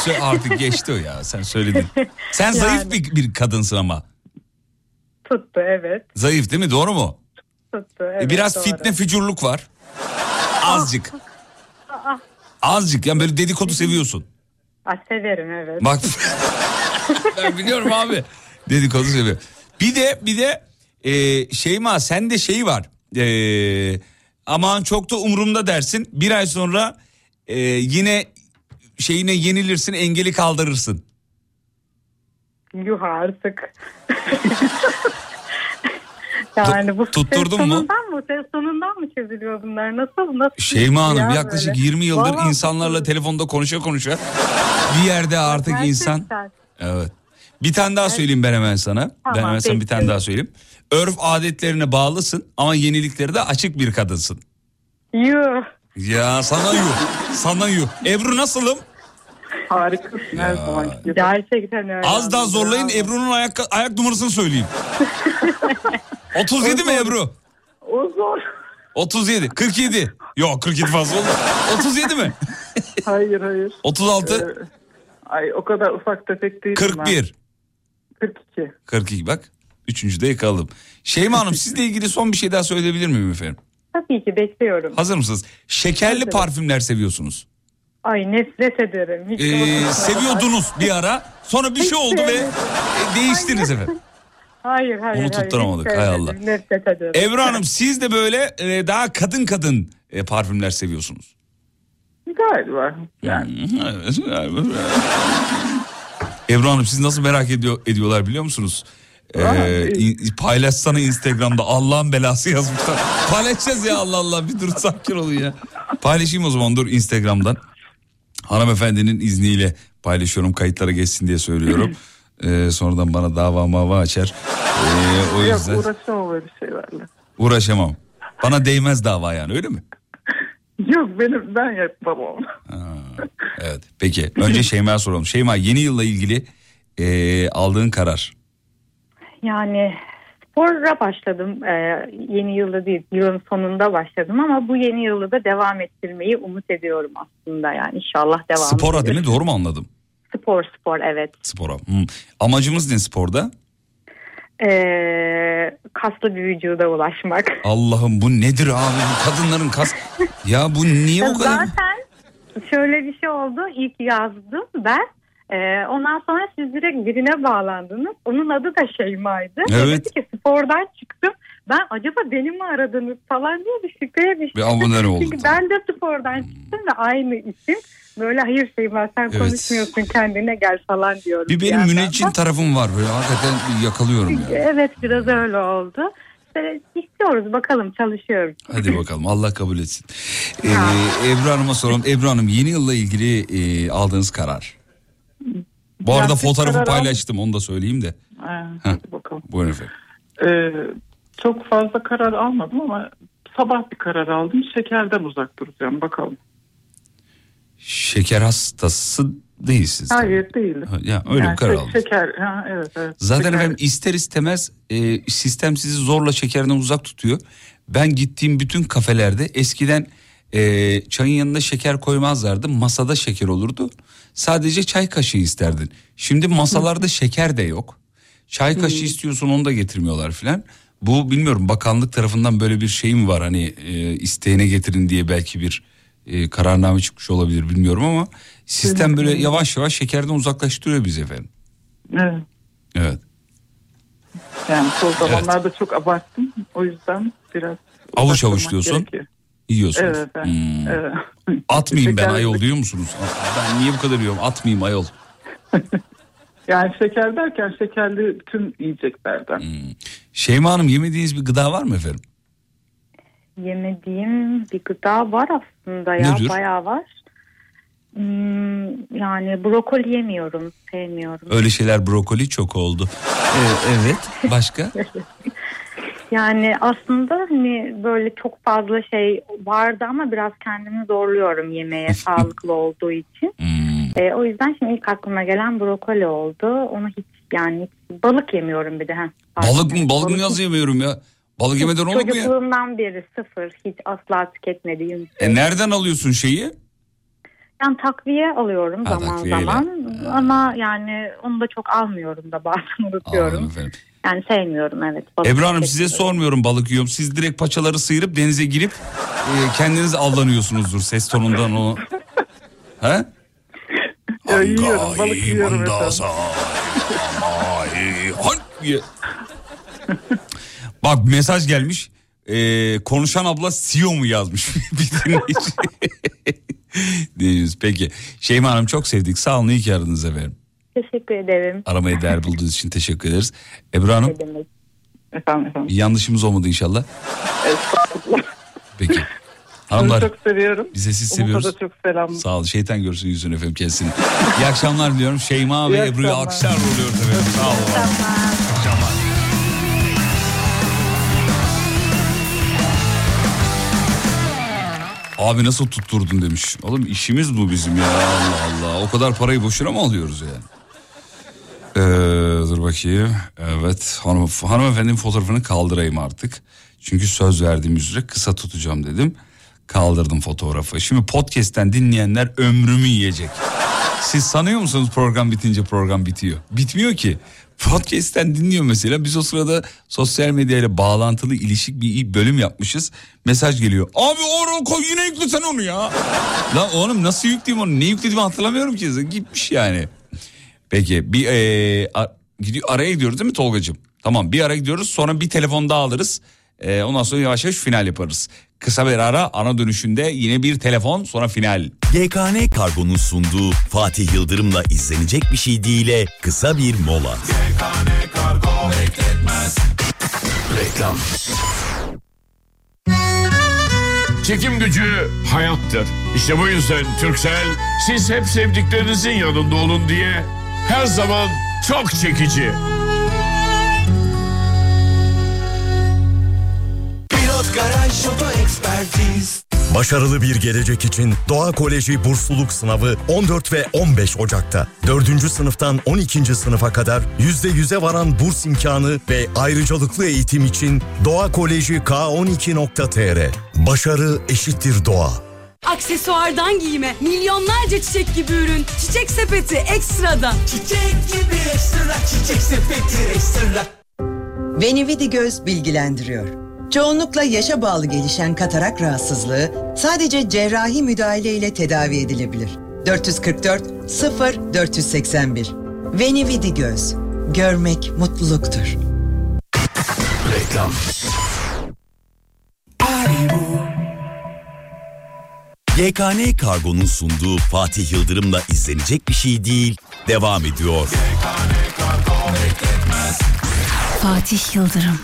ki? [LAUGHS] Artık geçti o ya sen söyledin. Sen Yani. zayıf bir, bir kadınsın ama. Tuttu evet. Zayıf değil mi doğru mu? Tuttu E, evet. Biraz doğru. fitne fücurluk var. Azıcık. Aa, Azıcık yani böyle dedikodu seviyorsun. aa, severim evet. Bak [LAUGHS] ben biliyorum abi. Dedikodu seviyor. Bir de bir de e, Şeyma sende şey var. E, aman çok da umurumda dersin. Bir ay sonra e, yine şeyine yenilirsin engeli kaldırırsın. Yuh artık. [LAUGHS] yani bu tutturdun ses mu? sonundan mı? Ses sonundan mı çözülüyor bunlar? Nasıl? Nasıl? Şeyma Hanım ya yaklaşık böyle? 20 yıldır Vallahi insanlarla telefonda konuşa konuşa bir yerde artık gerçekten. insan evet. Bir tane daha söyleyeyim ben hemen sana. ben Tamam, hemen sana bir tane daha söyleyeyim. Örf adetlerine bağlısın ama yeniliklere de açık bir kadınsın. Yuh. Ya sana yuh. sana yuh. Ebru nasılım? Harikasın her zaman. Gerçekten öyle. Az daha zorlayın. Ebru'nun ayak, ayak numarasını söyleyeyim. [LAUGHS] 37 mi Ebru? O zor. 37. 47. Yok 47 fazla oldu. 37 mi? [LAUGHS] Hayır hayır. 36. Ee, ay o kadar ufak tefek değilim 41. ben. 42. 42 bak. Üçüncüde yakaladım. Şeyma Hanım [LAUGHS] sizle ilgili son bir şey daha söyleyebilir miyim efendim? Tabii ki bekliyorum. Hazır mısınız? Şekerli Hazırım. parfümler seviyorsunuz. Ay nefret ederim. Hiç Ee, seviyordunuz bir ara. Sonra bir şey oldu ve e, değiştiniz efendim. [LAUGHS] Hayır hayır. Onu hayır, tutturamadık, hiç hay sevmedim, Allah. Nefret ederim. Ebru Hanım siz de böyle e, daha kadın kadın e, parfümler seviyorsunuz. Galiba. Yani. Evet, evet. Ebru Hanım siz nasıl merak ediyor ediyorlar biliyor musunuz? Ee, in- paylaşsana Instagram'da Allah'ın belası yazmışlar. Paylaşacağız ya Allah Allah bir dur sakin olun ya. Paylaşayım o zaman dur Instagram'dan. Hanımefendinin izniyle paylaşıyorum kayıtlara geçsin diye söylüyorum. [CLEARS THROAT] Ee, sonradan bana dava mava açar. Ee, o Yok yüzden uğraşamam öyle şeylerle. uğraşamam. Bana değmez dava yani öyle mi? [LAUGHS] Yok benim ben yapmam onu. Evet peki önce Şeyma'ya soralım. Şeyma yeni yılla ilgili e, aldığın karar. Yani spora başladım. Ee, yeni yılda değil yılın sonunda başladım ama bu yeni yılda da devam ettirmeyi umut ediyorum aslında yani inşallah devam Spora eder. değil mi doğru mu anladım? Spor spor evet. Spora. Hmm. Amacımız ne sporda? Ee, kaslı bir vücuda ulaşmak. [LAUGHS] Allah'ım bu nedir abi kadınların kas... Ya bu niye bu kadar... Zaten şöyle bir şey oldu. İlk yazdım ben. Ee, ondan sonra siz direkt birine bağlandınız. Onun adı da Şeyma'ydı. Evet. Dedi ki spordan çıktım. Ben acaba beni mi aradınız falan diye bir şüpheye düştüm. Bir abone olduk. Çünkü ben de spordan çıktım ve aynı isim. Böyle hayır Şeyma sen Evet. konuşmuyorsun kendine gel falan diyorum. Bir benim da. tarafım var böyle hakikaten yakalıyorum ya. Evet biraz öyle oldu. İstiyoruz bakalım çalışıyoruz. Hadi bakalım Allah kabul etsin. Ee, Ebru Hanım'a soralım. Ebru Hanım yeni yılla ilgili e, aldığınız karar. Bu arada Plastik fotoğrafı karar aldım. paylaştım onu da söyleyeyim de. Heh. hadi bakalım. Buyurun efendim. Ee, çok fazla karar almadım ama sabah bir karar aldım. Şekerden uzak duracağım bakalım. Şeker hastası Değilsiniz. Hayır değil. Ha, ya öyle bir Yani karar şek- aldınız. Şeker, ha, evet, evet. Zaten Şeker- efendim ister istemez e, sistem sizi zorla şekerden uzak tutuyor. Ben gittiğim bütün kafelerde eskiden e, çayın yanında şeker koymazlardı. Masada şeker olurdu. Sadece çay kaşığı isterdin. Şimdi masalarda şeker de yok. Çay kaşığı istiyorsun onu da getirmiyorlar filan. Bu bilmiyorum bakanlık tarafından böyle bir şey mi var hani e, isteğine getirin diye belki bir e, kararname çıkmış olabilir bilmiyorum ama sistem böyle yavaş yavaş şekerden uzaklaştırıyor bizi efendim. Evet. Evet. Yani son zamanlarda çok abarttım. O yüzden biraz Avuç avuç diyorsun. gerekiyor. Yiyorsunuz. Evet. Hmm. evet. Atmayayım ben ayol diyor musunuz? Ben niye bu kadar yiyorum? Atmayayım ayol. [LAUGHS] Yani şeker derken şekerli bütün yiyeceklerden. Hmm. Şeyma Hanım yemediğiniz bir gıda var mı efendim? Yemediğim bir gıda var aslında ya Nedir? bayağı var. Hmm, yani brokoli yemiyorum, sevmiyorum. Öyle şeyler brokoli çok oldu. Ee, evet. Başka? [LAUGHS] Yani aslında hani böyle çok fazla şey vardı ama biraz kendimi zorluyorum yemeğe sağlıklı olduğu için. Ee, o yüzden şimdi ilk aklıma gelen brokoli oldu. Onu hiç yani hiç- balık yemiyorum bir de. Heh. Balık mı? Balık mı nasıl yemiyorum ya? Balık yemeden olur mu ya? Çocukluğumdan beri sıfır hiç asla tüketmediğim. E nereden alıyorsun şeyi? Yani takviye alıyorum Ha, zaman takviyeyle. zaman ama yani onu da çok almıyorum da bazen unutuyorum. Anladım efendim. Yani sevmiyorum evet. balık Ebru Hanım size sormuyorum balık yiyorum. Siz direkt paçaları sıyırıp denize girip e, kendiniz aldanıyorsunuzdur ses tonundan o. He? Ya, yiyorum balık yiyorum. Bak mesaj gelmiş. Ee, konuşan abla CEO mu yazmış [LAUGHS] bir dinleyici. Peki. Şeyma Hanım çok sevdik. Sağ olun iyi ki aradınız efendim. Teşekkür ederim. Aramayı değer bulduğunuz için teşekkür ederiz. Ebru Hanım. Efendim efendim. bir yanlışımız olmadı inşallah. Peki. Onu Hanımlar çok seviyorum. bize siz Umut'a seviyoruz. da çok selam. Sağ olun. Şeytan görsün yüzünü efendim kesin. İyi akşamlar diliyorum. Şeyma ve İyi Ebru'yu akşamlar. alkışlar oluyoruz efendim. Sağ olun. Akşamlar. Abi nasıl tutturdun demiş. Oğlum işimiz bu bizim ya Allah Allah. O kadar parayı boşuna mı alıyoruz yani? Ee, dur bakayım. Evet hanım, hanımefendinin fotoğrafını kaldırayım artık. Çünkü söz verdiğim üzere kısa tutacağım dedim. Kaldırdım fotoğrafı. Şimdi podcast'ten dinleyenler ömrümü yiyecek. Siz sanıyor musunuz program bitince program bitiyor? Bitmiyor ki. Podcast'ten dinliyor mesela. Biz o sırada sosyal medyayla bağlantılı ilişik bir bölüm yapmışız. Mesaj geliyor. Abi onu koy yine yüklesen onu ya. Lan oğlum nasıl yükleyeyim onu? Ne yüklediğimi hatırlamıyorum ki. Gitmiş yani. Peki bir e, gidiyor araya gidiyoruz değil mi Tolgacığım? Tamam bir ara gidiyoruz sonra bir telefon daha alırız. E, ondan sonra yavaş yavaş final yaparız. Kısa bir ara ana dönüşünde yine bir telefon sonra final. GKN Kargo'nun sunduğu Fatih Yıldırım'la izlenecek bir şey değil'e kısa bir mola. Reklam. Çekim gücü hayattır. İşte bu yüzden Türksel siz hep sevdiklerinizin yanında olun diye her zaman çok çekici. Pilot Garaj Oto Ekspertiz Başarılı bir gelecek için Doğa Koleji bursluluk sınavı 14 ve 15 Ocak'ta. 4. sınıftan 12. sınıfa kadar %100'e varan burs imkanı ve ayrıcalıklı eğitim için Doğa Koleji K12.tr. Başarı eşittir doğa. Aksesuardan giyime milyonlarca çiçek gibi ürün. Çiçek sepeti ekstradan. Çiçek gibi ekstra çiçek sepeti ekstra Venividi Göz bilgilendiriyor. Çoğunlukla yaşa bağlı gelişen katarak rahatsızlığı sadece cerrahi müdahale ile tedavi edilebilir. 444 0 481 Venividi Göz. Görmek mutluluktur. Reklam. GKN Kargo'nun sunduğu Fatih Yıldırım'la izlenecek bir şey değil devam ediyor. Fatih Yıldırım.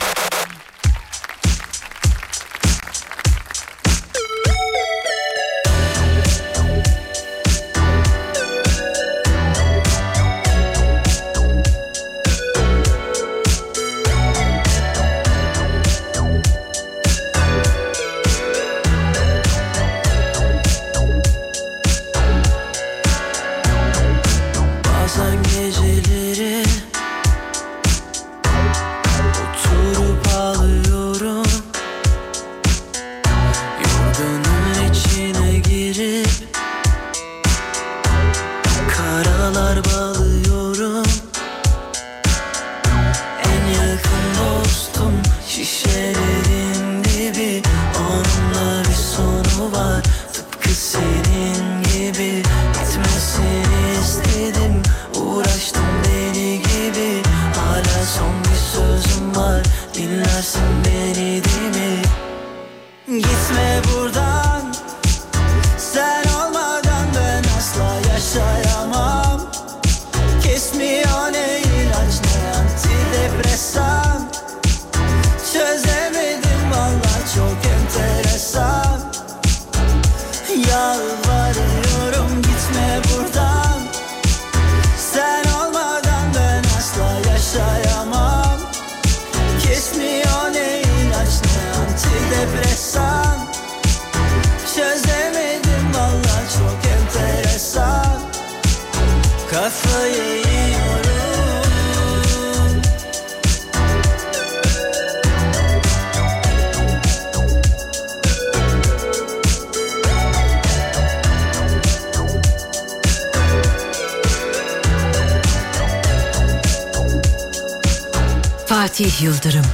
Fatih Yıldırım.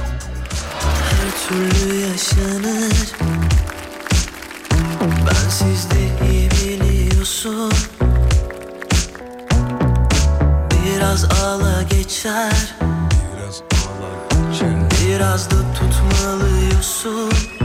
Her türlü yaşanır. Bensiz de iyi biliyorsun. Biraz ağla geçer. Biraz ağla geçer. Biraz da tutmalıyorsun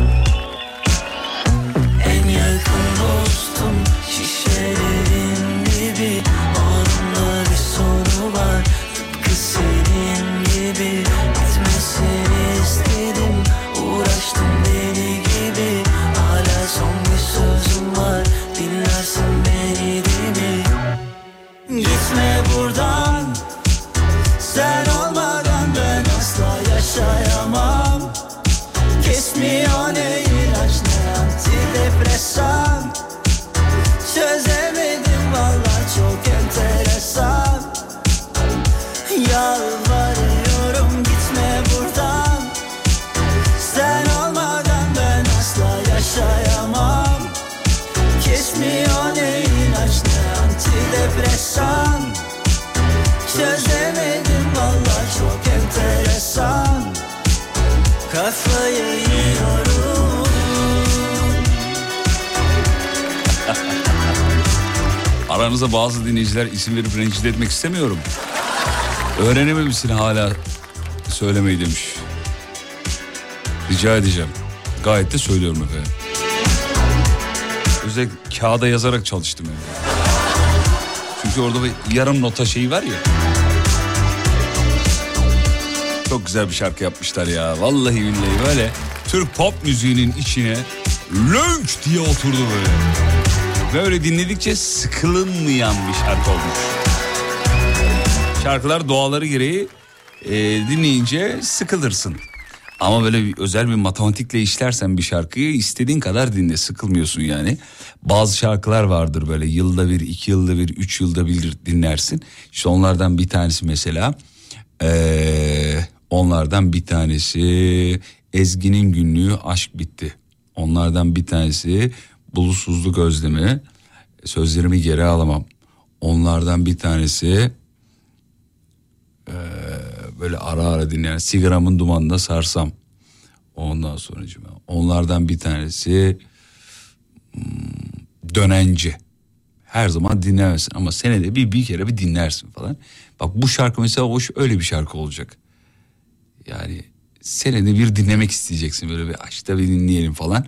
dinleyiciler isim verip rencide etmek istemiyorum. Öğrenememişsin hala söylemeyi demiş. Rica edeceğim. Gayet de söylüyorum efendim. Özellikle kağıda yazarak çalıştım yani. Çünkü orada bir yarım nota şeyi var ya. Çok güzel bir şarkı yapmışlar ya. Vallahi billahi böyle Türk pop müziğinin içine lönç diye oturdu böyle. Böyle dinledikçe sıkılınmayan bir şarkı olmuş. Şarkılar doğaları gereği e, dinleyince sıkılırsın. Ama böyle bir, özel bir matematikle işlersen bir şarkıyı istediğin kadar dinle sıkılmıyorsun yani. Bazı şarkılar vardır böyle yılda bir, iki yılda bir, üç yılda bir dinlersin. İşte onlardan bir tanesi mesela e, onlardan bir tanesi Ezgi'nin günlüğü aşk bitti. Onlardan bir tanesi bulutsuzluk özlemi sözlerimi geri alamam. Onlardan bir tanesi e, böyle ara ara dinleyen sigaramın dumanında sarsam. Ondan sonra onlardan bir tanesi hmm, dönence. Her zaman dinlemezsin ama senede bir bir kere bir dinlersin falan. Bak bu şarkı mesela hoş öyle bir şarkı olacak. Yani senede bir dinlemek isteyeceksin böyle bir açta bir dinleyelim falan.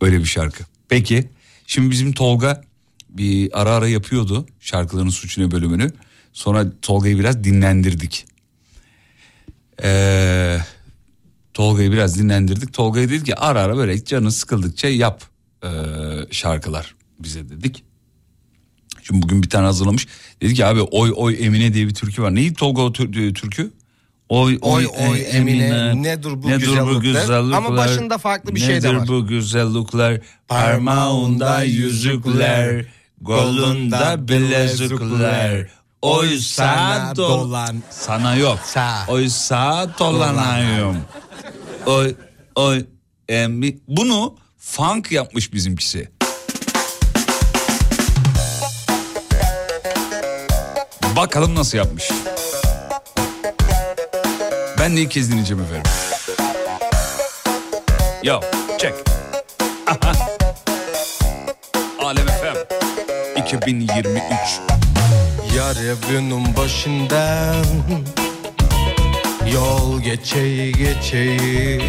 Öyle bir şarkı. Peki şimdi bizim Tolga bir ara ara yapıyordu şarkıların suçunu bölümünü. Sonra Tolga'yı biraz dinlendirdik. Ee, Tolga'yı biraz dinlendirdik. Tolga'ya dedik ki ara ara böyle canın sıkıldıkça yap ee, şarkılar bize dedik. Şimdi bugün bir tane hazırlamış. Dedi ki abi oy oy Emine diye bir türkü var. Neydi Tolga o tür- türkü? Oy Oy, oy, Emine, nedir bu güzellikler? Ama başında farklı bir şey de var. Nedir bu güzellikler? Parmağında yüzükler, kolunda bilezikler. Oysa dolan. Sana yok. Oysa dolanayım. Oy oy emi. Bunu funk yapmış bizimkisi. Bakalım nasıl yapmış. Ben de ilk kez dinleyeceğim efendim. Yo, check. Aha. [LAUGHS] Alem FM 2023. Yar evinin başından Yol geçeyi geçeyi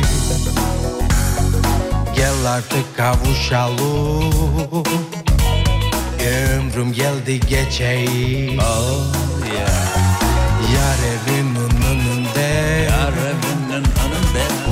Gel artık kavuşalım Ömrüm geldi geçeyi oh,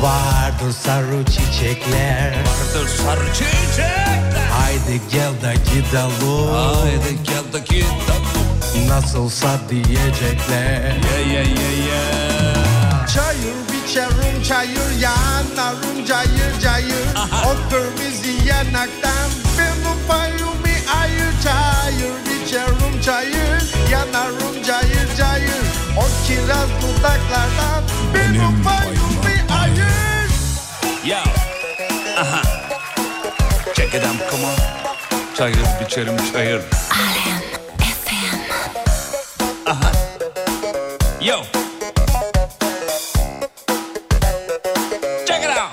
Vardır sarı çiçekler. Vardır sarı çiçekler. Haydi gel de gidelim. Haydi gel de gidelim. Nasılsa diyecekler. Yeah yeah yeah yeah. Çayır biçerim çayır yanarım cayır cayır. O kırmızı yanaktan benim payımı ayır. Çayır biçerim çayır yanarım cayır cayır. O kiraz dudaklardan benim payımı Yo. Aha. Check it out, come on. Çayır biçerim çayır. Alem FM. Aha. Yo. Check it out.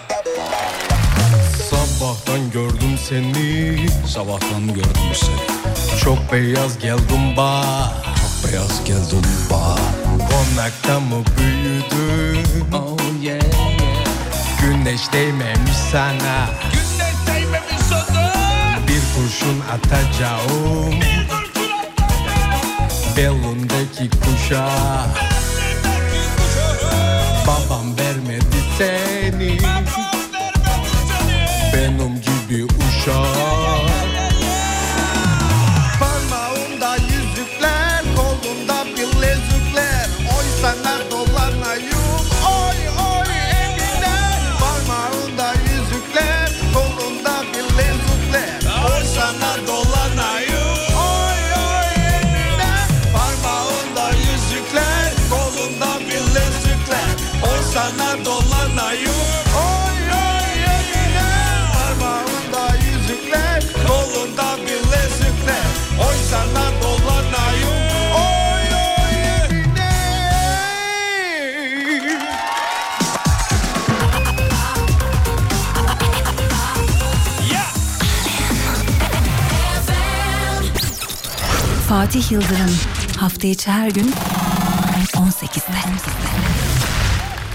Sabahtan gördüm seni Sabahtan gördüm seni. Çok beyaz geldim bak Çok beyaz geldin bak. Konakta mı büyüdün Oh yeah. Güneş değmemiş sana. Güneş değmemiş sana. Bir kurşun atacağım. Belundaki kuşa. Babam vermedi Fatih Yıldırım hafta içi her gün 18'de.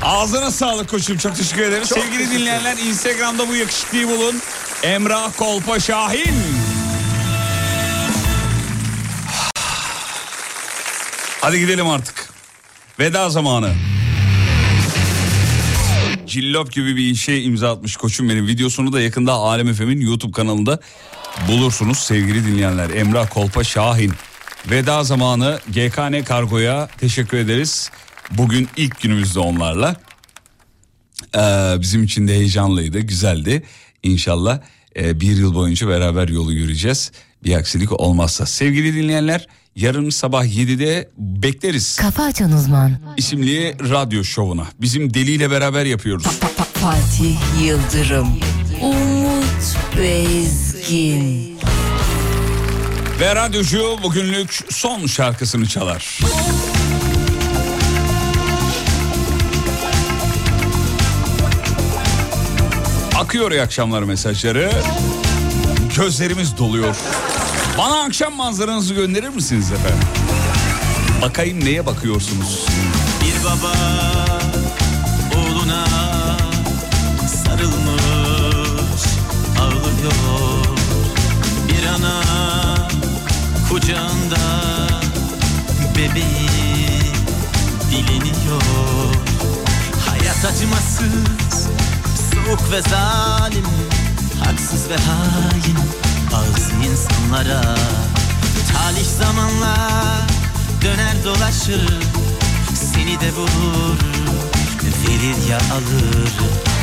Ağzına sağlık koçum çok teşekkür ederim. Sevgili dinleyenler Instagram'da bu yakışıklıyı bulun. Emrah Kolpa Şahin. Hadi gidelim artık. Veda zamanı. Cillop gibi bir işe imza atmış koçum benim. Videosunu da yakında Alem Efem'in YouTube kanalında bulursunuz sevgili dinleyenler. Emrah Kolpa Şahin. Veda zamanı GKN Kargo'ya teşekkür ederiz. Bugün ilk günümüzde onlarla. Ee, bizim için de heyecanlıydı, güzeldi. İnşallah e, bir yıl boyunca beraber yolu yürüyeceğiz. Bir aksilik olmazsa. Sevgili dinleyenler yarın sabah 7'de bekleriz. Kafa Açan Uzman isimli radyo şovuna. Bizim Deli ile beraber yapıyoruz. Fatih Yıldırım Umut Bezgin Ve radyocu bugünlük son şarkısını çalar. Akıyor iyi akşamlar mesajları. Gözlerimiz doluyor. Bana akşam manzaranızı gönderir misiniz efendim? Bakayım neye bakıyorsunuz? Bir baba bebeği dileniyor. Hayat acımasız, soğuk ve zalim Haksız ve hain bazı insanlara. Talih zamanla döner dolaşır Seni de vurur, verir ya alır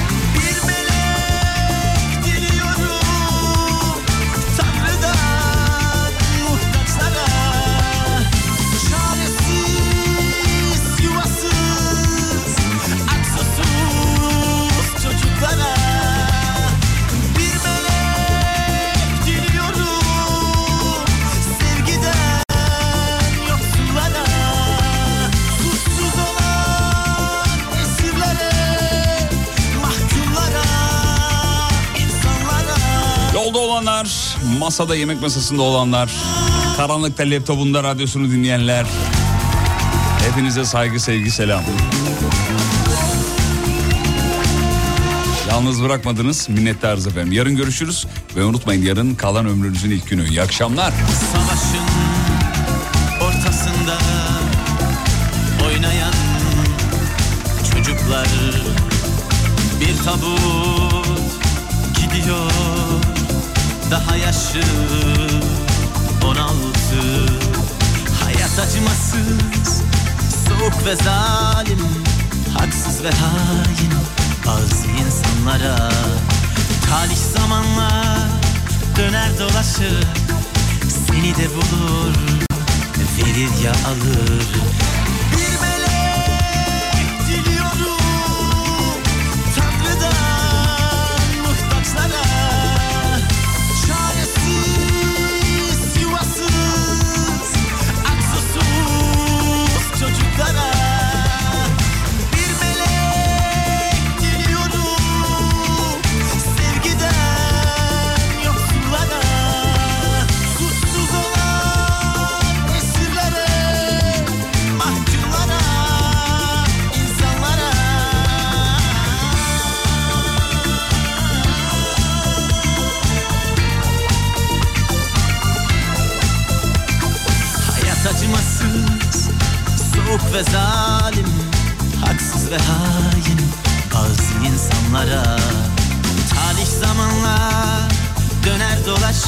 masada yemek masasında olanlar, karanlıkta laptopunda radyosunu dinleyenler. Hepinize saygı, sevgi, selam. Yalnız bırakmadınız. Minnettarız efendim. Yarın görüşürüz. Ve unutmayın yarın kalan ömrünüzün ilk günü. İyi akşamlar. Savaşın ortasında oynayan çocuklar bir tabut gidiyor daha yaşı 16 hayat acımasız soğuk ve zalim. Haksız ve hain bazı insanlara. Talih zamanla döner dolaşır. Seni de bulur verir ya alır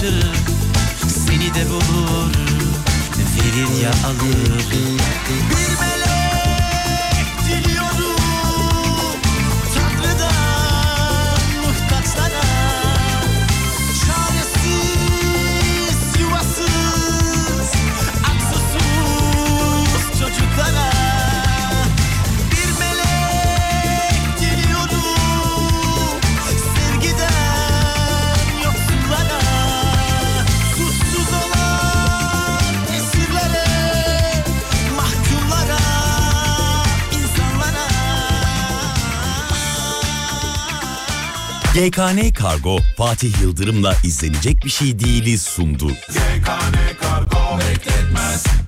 dolaşır Seni de bulur, verir ya alır GKN Kargo Fatih Yıldırım'la izlenecek bir şey değiliz sundu. GKN Kargo bekletmez